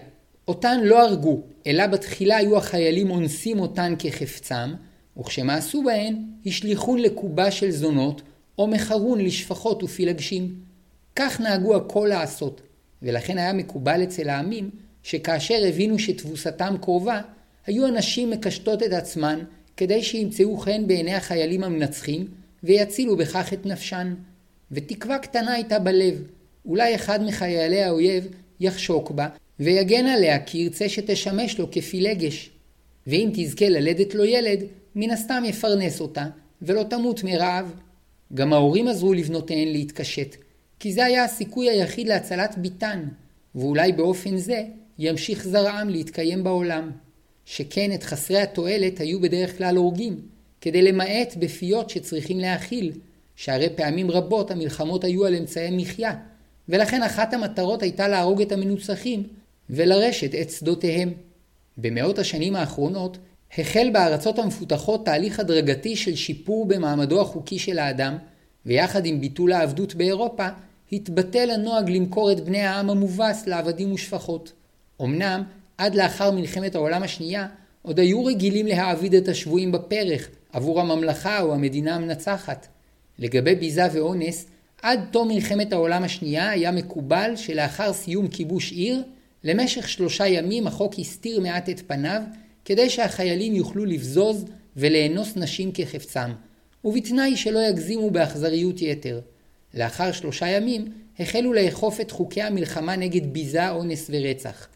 A: אותן לא הרגו, אלא בתחילה היו החיילים אונסים אותן כחפצם, וכשמעשו בהן, השליכון לקובה של זונות, או מכרון לשפחות ופילגשים. כך נהגו הכל לעשות, ולכן היה מקובל אצל העמים, שכאשר הבינו שתבוסתם קרובה, היו הנשים מקשטות את עצמן כדי שימצאו חן בעיני החיילים המנצחים ויצילו בכך את נפשן. ותקווה קטנה הייתה בלב, אולי אחד מחיילי האויב יחשוק בה ויגן עליה כי ירצה שתשמש לו כפילגש. ואם תזכה ללדת לו ילד, מן הסתם יפרנס אותה, ולא תמות מרעב. גם ההורים עזרו לבנותיהן להתקשט, כי זה היה הסיכוי היחיד להצלת ביתן, ואולי באופן זה ימשיך זרעם להתקיים בעולם. שכן את חסרי התועלת היו בדרך כלל הורגים, כדי למעט בפיות שצריכים להאכיל, שהרי פעמים רבות המלחמות היו על אמצעי מחיה, ולכן אחת המטרות הייתה להרוג את המנוצחים ולרשת את שדותיהם. במאות השנים האחרונות החל בארצות המפותחות תהליך הדרגתי של שיפור במעמדו החוקי של האדם, ויחד עם ביטול העבדות באירופה, התבטל הנוהג למכור את בני העם המובס לעבדים ושפחות. אמנם, עד לאחר מלחמת העולם השנייה, עוד היו רגילים להעביד את השבויים בפרך עבור הממלכה או המדינה המנצחת. לגבי ביזה ואונס, עד תום מלחמת העולם השנייה היה מקובל שלאחר סיום כיבוש עיר, למשך שלושה ימים החוק הסתיר מעט את פניו, כדי שהחיילים יוכלו לבזוז ולאנוס נשים כחפצם, ובתנאי שלא יגזימו באכזריות יתר. לאחר שלושה ימים החלו לאכוף את חוקי המלחמה נגד ביזה, אונס ורצח.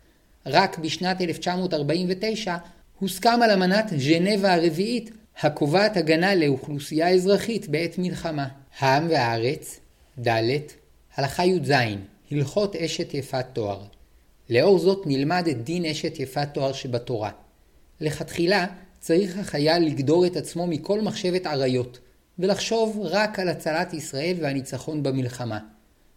A: רק בשנת 1949 הוסכם על אמנת ז'נבה הרביעית הקובעת הגנה לאוכלוסייה אזרחית בעת מלחמה. העם והארץ, ד. הלכה י"ז הלכות אשת יפת תואר. לאור זאת נלמד את דין אשת יפת תואר שבתורה. לכתחילה צריך החייל לגדור את עצמו מכל מחשבת עריות, ולחשוב רק על הצלת ישראל והניצחון במלחמה.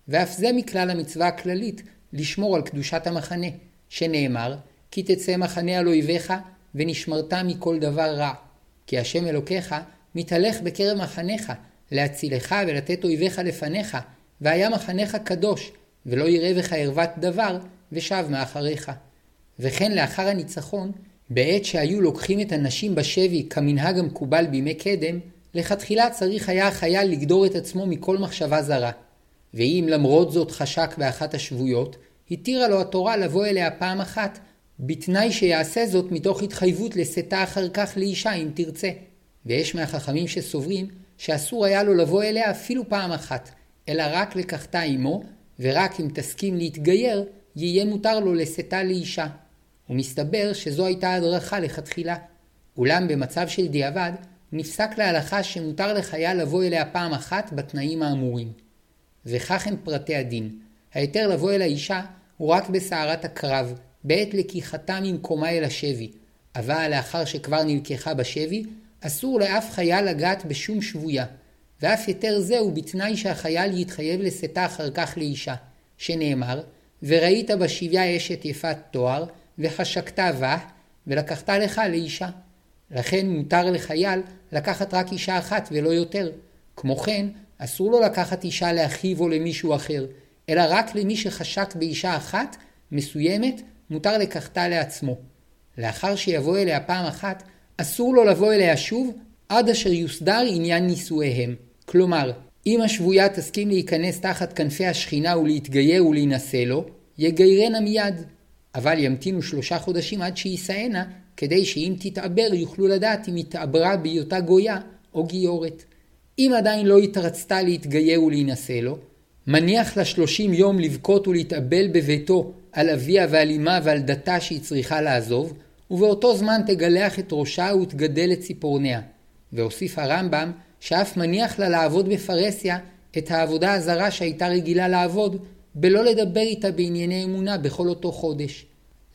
A: ואף זה מכלל המצווה הכללית לשמור על קדושת המחנה, שנאמר, כי תצא מחנה על אויביך ונשמרת מכל דבר רע. כי השם אלוקיך מתהלך בקרב מחניך, להצילך ולתת אויביך לפניך, והיה מחניך קדוש, ולא יראה בך ערוות דבר, ושב מאחריך. וכן לאחר הניצחון, בעת שהיו לוקחים את הנשים בשבי כמנהג המקובל בימי קדם, לכתחילה צריך היה החייל לגדור את עצמו מכל מחשבה זרה. ואם למרות זאת חשק באחת השבויות, התירה לו התורה לבוא אליה פעם אחת, בתנאי שיעשה זאת מתוך התחייבות לשאתה אחר כך לאישה אם תרצה. ויש מהחכמים שסוברים שאסור היה לו לבוא אליה אפילו פעם אחת, אלא רק לקחתה עמו, ורק אם תסכים להתגייר, יהיה מותר לו לשאתה לאישה. ומסתבר שזו הייתה הדרכה לכתחילה. אולם במצב של דיעבד, נפסק להלכה שמותר לחייל לבוא אליה פעם אחת בתנאים האמורים. וכך הם פרטי הדין. ההיתר לבוא אל האישה הוא רק בסערת הקרב, בעת לקיחתה ממקומה אל השבי, אבל לאחר שכבר נלקחה בשבי, אסור לאף חייל לגעת בשום שבויה, ואף היתר זה הוא בתנאי שהחייל יתחייב לשאתה אחר כך לאישה, שנאמר, וראית בשביה אשת יפת תואר, וחשקת בה, ולקחת לך לאישה. לכן מותר לחייל לקחת רק אישה אחת ולא יותר. כמו כן, אסור לו לקחת אישה לאחיו או למישהו אחר, אלא רק למי שחשק באישה אחת מסוימת מותר לקחתה לעצמו. לאחר שיבוא אליה פעם אחת, אסור לו לבוא אליה שוב עד אשר יוסדר עניין נישואיהם. כלומר, אם השבויה תסכים להיכנס תחת כנפי השכינה ולהתגייר ולהינשא לו, יגיירנה מיד. אבל ימתינו שלושה חודשים עד שיישאנה, כדי שאם תתעבר יוכלו לדעת אם התעברה בהיותה גויה או גיורת. אם עדיין לא התרצתה להתגייר ולהינשא לו, מניח לה שלושים יום לבכות ולהתאבל בביתו על אביה ועל אמה ועל דתה שהיא צריכה לעזוב, ובאותו זמן תגלח את ראשה ותגדל את ציפורניה. והוסיף הרמב"ם שאף מניח לה לעבוד בפרהסיה את העבודה הזרה שהייתה רגילה לעבוד, בלא לדבר איתה בענייני אמונה בכל אותו חודש.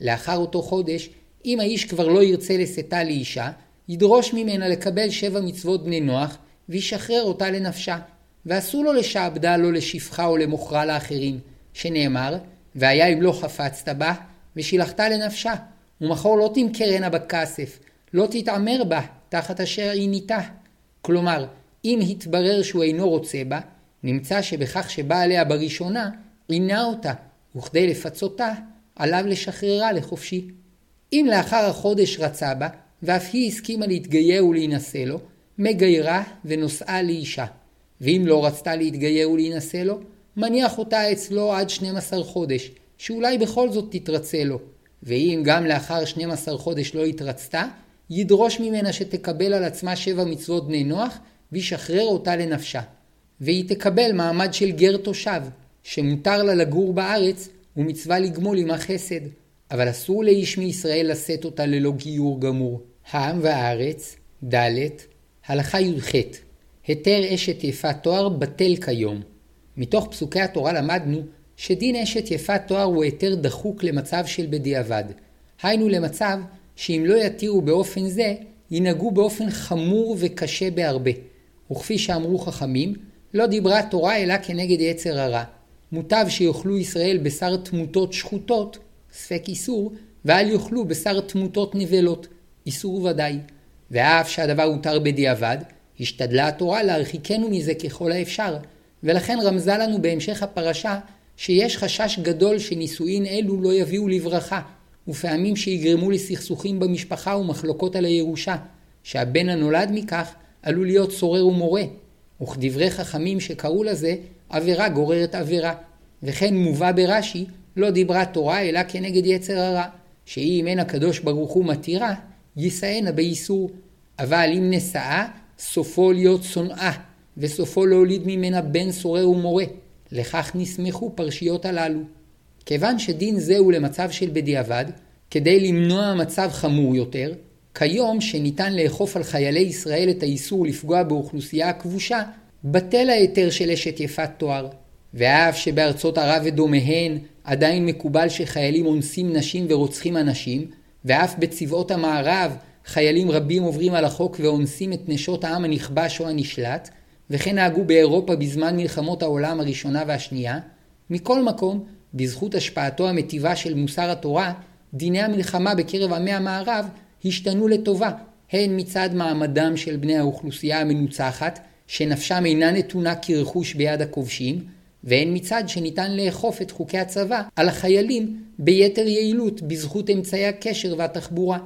A: לאחר אותו חודש, אם האיש כבר לא ירצה לשאתה לאישה, ידרוש ממנה לקבל שבע מצוות בני נוח, וישחרר אותה לנפשה. ואסור לו לשעבדה לא לשפחה או למוכרה לאחרים, שנאמר, והיה אם לא חפצת בה, ושילחת לנפשה, ומחור לא תמכרנה בכסף, לא תתעמר בה, תחת אשר עיניתה. כלומר, אם התברר שהוא אינו רוצה בה, נמצא שבכך שבא עליה בראשונה, עינה אותה, וכדי לפצותה, עליו לשחררה לחופשי. אם לאחר החודש רצה בה, ואף היא הסכימה להתגייר ולהינשא לו, מגיירה ונושאה לאישה. ואם לא רצתה להתגייר ולהינשא לו, מניח אותה אצלו עד 12 חודש, שאולי בכל זאת תתרצה לו. ואם גם לאחר 12 חודש לא התרצתה, ידרוש ממנה שתקבל על עצמה שבע מצוות בני נוח, וישחרר אותה לנפשה. והיא תקבל מעמד של גר תושב, שמותר לה לגור בארץ, ומצווה לגמול עמה חסד. אבל אסור לאיש מישראל לשאת אותה ללא גיור גמור. העם והארץ, ד', הלכה י"ח היתר אשת יפת תואר בטל כיום. מתוך פסוקי התורה למדנו שדין אשת יפת תואר הוא היתר דחוק למצב של בדיעבד. היינו למצב שאם לא יתירו באופן זה, ינהגו באופן חמור וקשה בהרבה. וכפי שאמרו חכמים, לא דיברה תורה אלא כנגד יצר הרע. מוטב שיאכלו ישראל בשר תמותות שחוטות, ספק איסור, ואל יאכלו בשר תמותות נבלות, איסור ודאי. ואף שהדבר הותר בדיעבד, השתדלה התורה להרחיקנו מזה ככל האפשר, ולכן רמזה לנו בהמשך הפרשה שיש חשש גדול שנישואין אלו לא יביאו לברכה, ופעמים שיגרמו לסכסוכים במשפחה ומחלוקות על הירושה, שהבן הנולד מכך עלול להיות צורר ומורה, וכדברי חכמים שקראו לזה עבירה גוררת עבירה, וכן מובא ברש"י לא דיברה תורה אלא כנגד יצר הרע, שאם אין הקדוש ברוך הוא מתירה, יישאנה באיסור, אבל אם נשאה, סופו להיות שונאה, וסופו להוליד ממנה בן סורר ומורה. לכך נסמכו פרשיות הללו. כיוון שדין זה הוא למצב של בדיעבד, כדי למנוע מצב חמור יותר, כיום שניתן לאכוף על חיילי ישראל את האיסור לפגוע באוכלוסייה הכבושה, בטל ההיתר של אשת יפת תואר. ואף שבארצות ערב ודומיהן עדיין מקובל שחיילים אונסים נשים ורוצחים אנשים, ואף בצבאות המערב חיילים רבים עוברים על החוק ואונסים את נשות העם הנכבש או הנשלט, וכן נהגו באירופה בזמן מלחמות העולם הראשונה והשנייה, מכל מקום, בזכות השפעתו המטיבה של מוסר התורה, דיני המלחמה בקרב עמי המערב השתנו לטובה, הן מצד מעמדם של בני האוכלוסייה המנוצחת, שנפשם אינה נתונה כרכוש ביד הכובשים, והן מצד שניתן לאכוף את חוקי הצבא על החיילים ביתר יעילות בזכות אמצעי הקשר והתחבורה.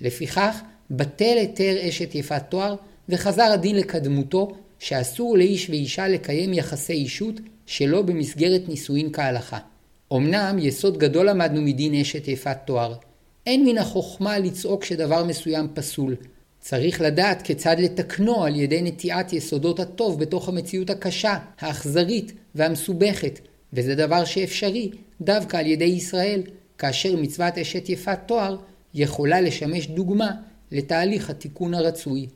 A: לפיכך, בטל היתר אשת יפת תואר, וחזר הדין לקדמותו, שאסור לאיש ואישה לקיים יחסי אישות שלא במסגרת נישואין כהלכה. אמנם יסוד גדול למדנו מדין אשת יפת תואר. אין מן החוכמה לצעוק שדבר מסוים פסול. צריך לדעת כיצד לתקנו על ידי נטיעת יסודות הטוב בתוך המציאות הקשה, האכזרית והמסובכת, וזה דבר שאפשרי דווקא על ידי ישראל, כאשר מצוות אשת יפת תואר יכולה לשמש דוגמה לתהליך התיקון הרצוי.